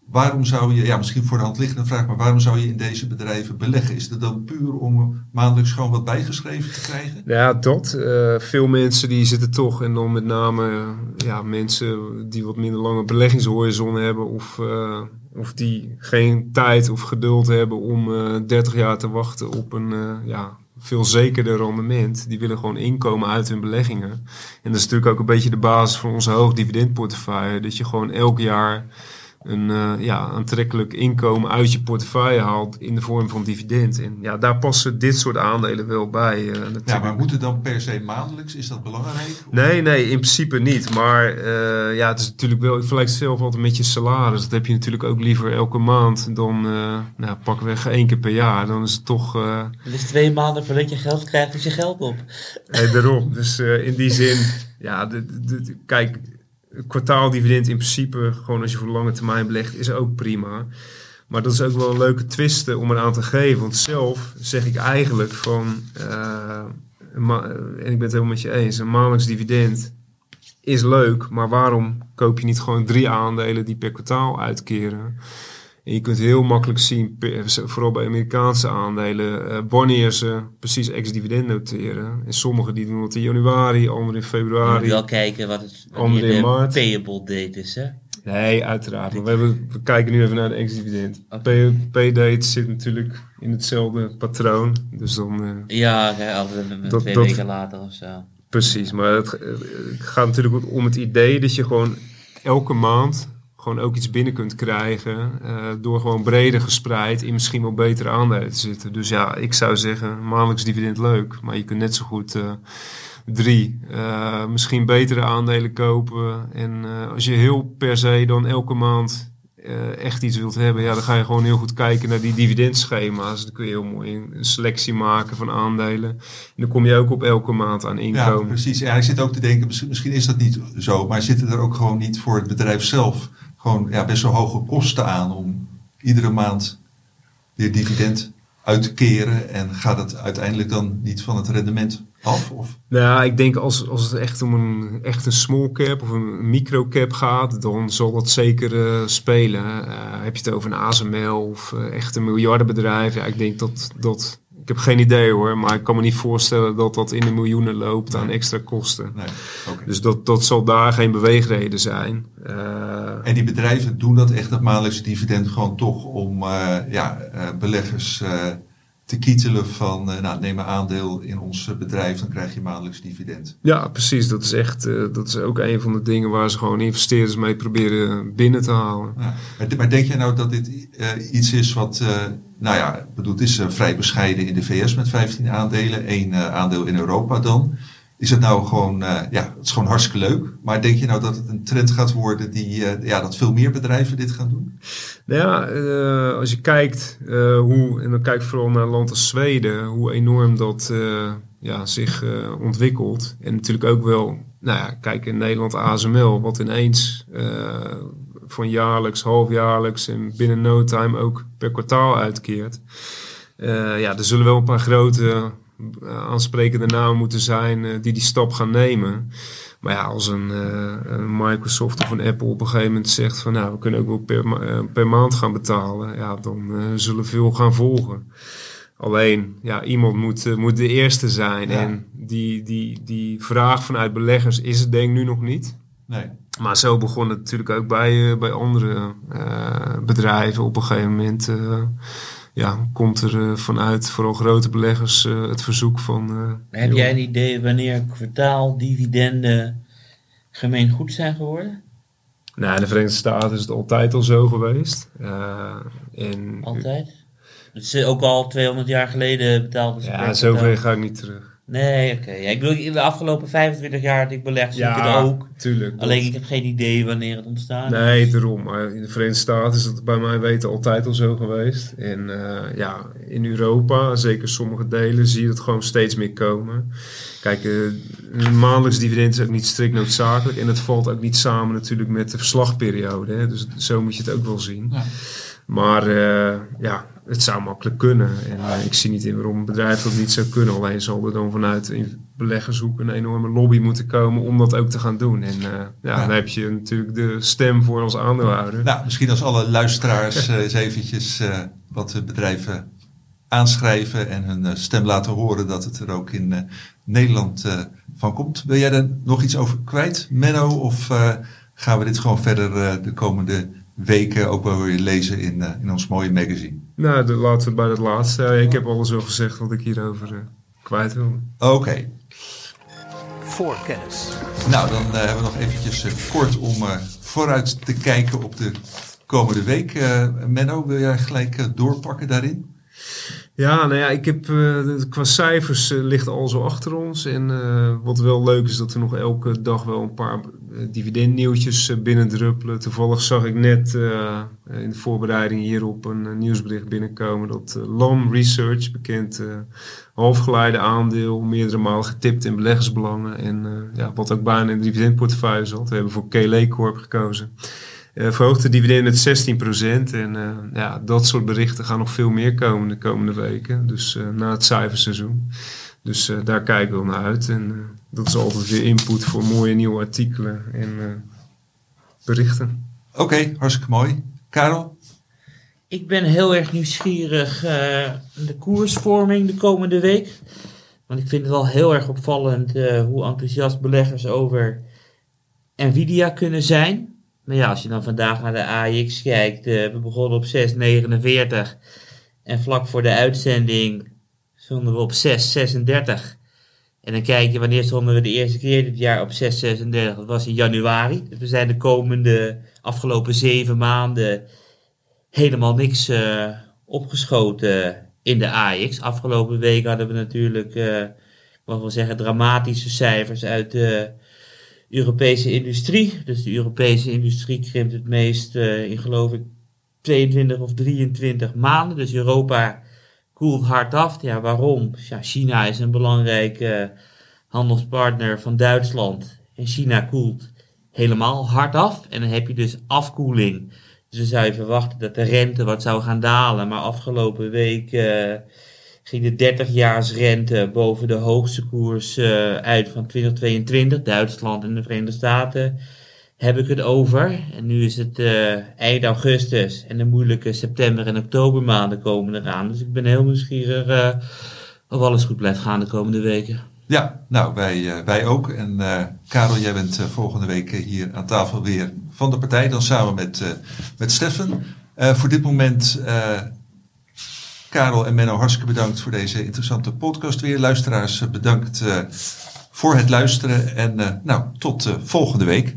Eh, waarom zou je, ja, misschien voor de hand liggende vraag, maar waarom zou je in deze bedrijven beleggen? Is het dan puur om maandelijks gewoon wat bijgeschreven te krijgen? Ja, dat. eh, veel mensen die zitten toch, en dan met name eh, ja, mensen die wat minder lange beleggingshorizon hebben, of, eh, of die geen tijd of geduld hebben om eh 30 jaar te wachten op een eh, ja, veel zekerder rendement. Die willen gewoon inkomen uit hun beleggingen. En dat is natuurlijk ook een beetje de basis van onze hoogdividendportefeuille. Dat je gewoon elk jaar een eh, ja, aantrekkelijk inkomen uit je portefeuille haalt in de vorm van dividend. En ja, daar passen dit soort aandelen wel bij. eh, natuurlijk. Ja, maar moet het dan per se maandelijks? Is dat belangrijk? Nee, nee, in principe niet. Maar eh, ja, het is natuurlijk wel, ik vergelijk het zelf altijd met je salaris. Dat heb je natuurlijk ook liever elke maand dan, eh nou, pakweg één keer per jaar. Dan is het toch, eh Het is twee maanden voordat je geld krijgt, is je geld op. hey, daarom. Dus eh, in die zin, ja, de, de, de- kijk, kwartaaldividend in principe, gewoon als je voor lange termijn belegt, is ook prima. Maar dat is ook wel een leuke twist eh, om eraan te geven. Want zelf zeg ik eigenlijk van, eh, ma- en ik ben het helemaal met je eens, een maandelijks dividend is leuk, maar waarom koop je niet gewoon drie aandelen die per kwartaal uitkeren? En je kunt heel makkelijk zien, vooral bij Amerikaanse aandelen, eh, wanneer ze precies ex-dividend noteren. En sommige die doen dat in januari, andere in Je moet februari. wel kijken wat het Andere in de maart. payable date is, hè? Nee, uiteraard. Maar we, hebben, we kijken nu even naar de ex-dividend. P- P-date zit natuurlijk in hetzelfde patroon. Dus dan... eh, Ja, oké, altijd een- Dat- twee dat- weken later of zo. Precies, maar het, eh, het gaat natuurlijk om het idee dat je gewoon elke maand gewoon ook iets binnen kunt krijgen eh, door gewoon breder gespreid in misschien wel betere aandelen te zitten. Dus ja, ik zou zeggen maandelijks dividend leuk, maar je kunt net zo goed eh, drie, eh, misschien betere aandelen kopen. En als je heel per se dan elke maand echt iets wilt hebben, ja, dan ga je gewoon heel goed kijken naar die dividendschema's. Dan kun je heel mooi een selectie maken van aandelen. En dan kom je ook op elke maand aan Ja, inkomen. precies. Ja, ik zit ook te denken, misschien, misschien is dat niet zo, maar zitten er ook gewoon niet voor het bedrijf zelf gewoon ja, best wel hoge kosten aan om iedere maand weer dividend uit te keren en gaat het uiteindelijk dan niet van het rendement af? Of? Nou, ik denk als, als het echt om een, echt een small cap of een micro cap gaat, dan zal dat zeker eh, spelen. Eh, heb je het over een ASML of eh, echt een miljardenbedrijf? Ja, ik denk dat, dat, ik heb geen idee hoor, maar ik kan me niet voorstellen dat dat in de miljoenen loopt aan extra kosten. Nee. Dus dat, dat zal daar geen beweegreden zijn. Eh, En die bedrijven doen dat echt, dat maandelijkse dividend, gewoon toch om eh, ja, eh, beleggers te kietelen van, eh, nou, neem een aandeel in ons eh, bedrijf, dan krijg je maandelijks dividend. ja, precies. Dat is echt, eh, dat is ook een van de dingen waar ze gewoon investeerders mee proberen binnen te halen. Ja. Maar, maar denk jij nou dat dit iets is wat, nou ja, bedoel, het is vrij bescheiden in de VS met 15 aandelen, één aandeel in Europa dan. Is het nou gewoon, eh, ja, het is gewoon hartstikke leuk. Maar denk je nou dat het een trend gaat worden die, eh, ja, dat veel meer bedrijven dit gaan doen? Nou ja, eh, als je kijkt hoe, en dan kijk vooral naar een land als Zweden, hoe enorm dat ja, zich ontwikkelt. En natuurlijk ook wel, nou ja, kijk in Nederland ASML, wat ineens van jaarlijks, halfjaarlijks en binnen no time ook per kwartaal uitkeert. Ja, er zullen wel een paar grote aansprekende namen moeten zijn eh, die die stap gaan nemen. Maar ja, als een, eh, een Microsoft of een Apple op een gegeven moment zegt van nou, we kunnen ook wel per, ma- eh, per maand gaan betalen, ja, dan eh, zullen veel gaan volgen. Alleen, ja, iemand moet, eh, moet de eerste zijn. Ja. En die, die, die vraag vanuit beleggers is het denk ik nu nog niet. Nee. Maar zo begon het natuurlijk ook bij, eh, bij andere eh, bedrijven. Op een gegeven moment eh, ja, komt er eh, vanuit vooral grote beleggers eh, het verzoek van... eh, Heb joh, jij een idee wanneer kwartaaldividenden gemeen goed zijn geworden? Nou, in de Verenigde Staten is het altijd al zo geweest. Eh, en, Altijd? Het is ook al 200 jaar geleden betaalden ze Ja, zover ga ik niet terug. Nee, oké. Ja, ik bedoel, in de afgelopen 25 jaar dat ik beleg, zie ik het ook. tuurlijk. Alleen ik heb geen idee wanneer het ontstaan is. Nee, daarom. Maar in de Verenigde Staten is het bij mij weten altijd al zo geweest. En eh, ja, in Europa, zeker sommige delen, zie je het gewoon steeds meer komen. Kijk, eh, een maandelijks dividend is ook niet strikt noodzakelijk. En het valt ook niet samen natuurlijk met de verslagperiode. Hè? Dus zo moet je het ook wel zien. Ja. Maar eh, ja, het zou makkelijk kunnen. En eh, ik zie niet in waarom een bedrijf dat niet zou kunnen. Alleen zal er dan vanuit beleggershoek een enorme lobby moeten komen om dat ook te gaan doen. En eh, ja, dan heb je natuurlijk de stem voor als aandeelhouder. Nou, misschien als alle luisteraars eh, eens eventjes wat de bedrijven aanschrijven en hun stem laten horen dat het er ook in Nederland van komt. Wil jij er nog iets over kwijt, Menno? Of gaan we dit gewoon verder de komende weken ook wel weer lezen in, in ons mooie magazine? Nou, de, laten we bij dat laatste. Ik heb alles al gezegd wat ik hierover eh, kwijt wil. Oké, Voor kennis. nou dan eh, hebben we nog eventjes eh, kort om eh, vooruit te kijken op de komende week. Eh, Menno, wil jij gelijk doorpakken daarin? Ja, nou ja, ik heb eh, qua cijfers eh, ligt al zo achter ons. En eh, wat wel leuk is dat er nog elke dag wel een paar dividendnieuwtjes binnendruppelen. Toevallig zag ik net in de voorbereiding hierop een nieuwsbericht binnenkomen dat LAM Research, bekend halfgeleide aandeel, meerdere malen getipt in beleggersbelangen. En ja, wat ook bijna in de dividendportefeuille zat. We hebben voor KLE Corp gekozen. Eh verhoogt de dividend met 16%. En eh, ja, dat soort berichten gaan nog veel meer komen de komende weken. Dus eh, na het cijferseizoen. Dus eh, daar kijken we naar uit. En eh, dat is altijd weer input voor mooie nieuwe artikelen en eh, berichten. Oké, hartstikke mooi. Karel? Ik ben heel erg nieuwsgierig eh de koersvorming de komende week. Want ik vind het wel heel erg opvallend eh, hoe enthousiast beleggers over Nvidia kunnen zijn. Maar ja, als je dan vandaag naar de AX kijkt, eh, we begonnen op 6,49. En vlak voor de uitzending stonden we op 6,36. En dan kijk je, wanneer stonden we de eerste keer dit jaar op 6,36? Dat was in januari. Dus we zijn de komende afgelopen zeven maanden helemaal niks eh, opgeschoten in de AX. Afgelopen week hadden we natuurlijk, eh, ik mag wel zeggen, dramatische cijfers uit de Europese industrie. Dus de Europese industrie krimpt het meest eh, in geloof ik 22 of 23 maanden. Dus Europa koelt hard af. Ja, waarom? Ja, China is een belangrijke handelspartner van Duitsland. En China koelt helemaal hard af. En dan heb je dus afkoeling. Dus dan zou je verwachten dat de rente wat zou gaan dalen. Maar afgelopen week eh, ging de 30-jaarsrente boven de hoogste koers eh, uit van 2022. Duitsland en de Verenigde Staten heb ik het over. En nu is het eh, eind augustus en de moeilijke september- en oktobermaanden komen eraan. Dus ik ben heel nieuwsgierig eh, of alles goed blijft gaan de komende weken. Ja, nou, wij, wij ook. En Karel, jij bent volgende week hier aan tafel weer van de partij. Dan samen met, eh, met Steffen. Voor dit moment, Karel en Menno, hartstikke bedankt voor deze interessante podcast weer. Luisteraars, eh, bedankt eh, voor het luisteren. En eh, nou, tot volgende week.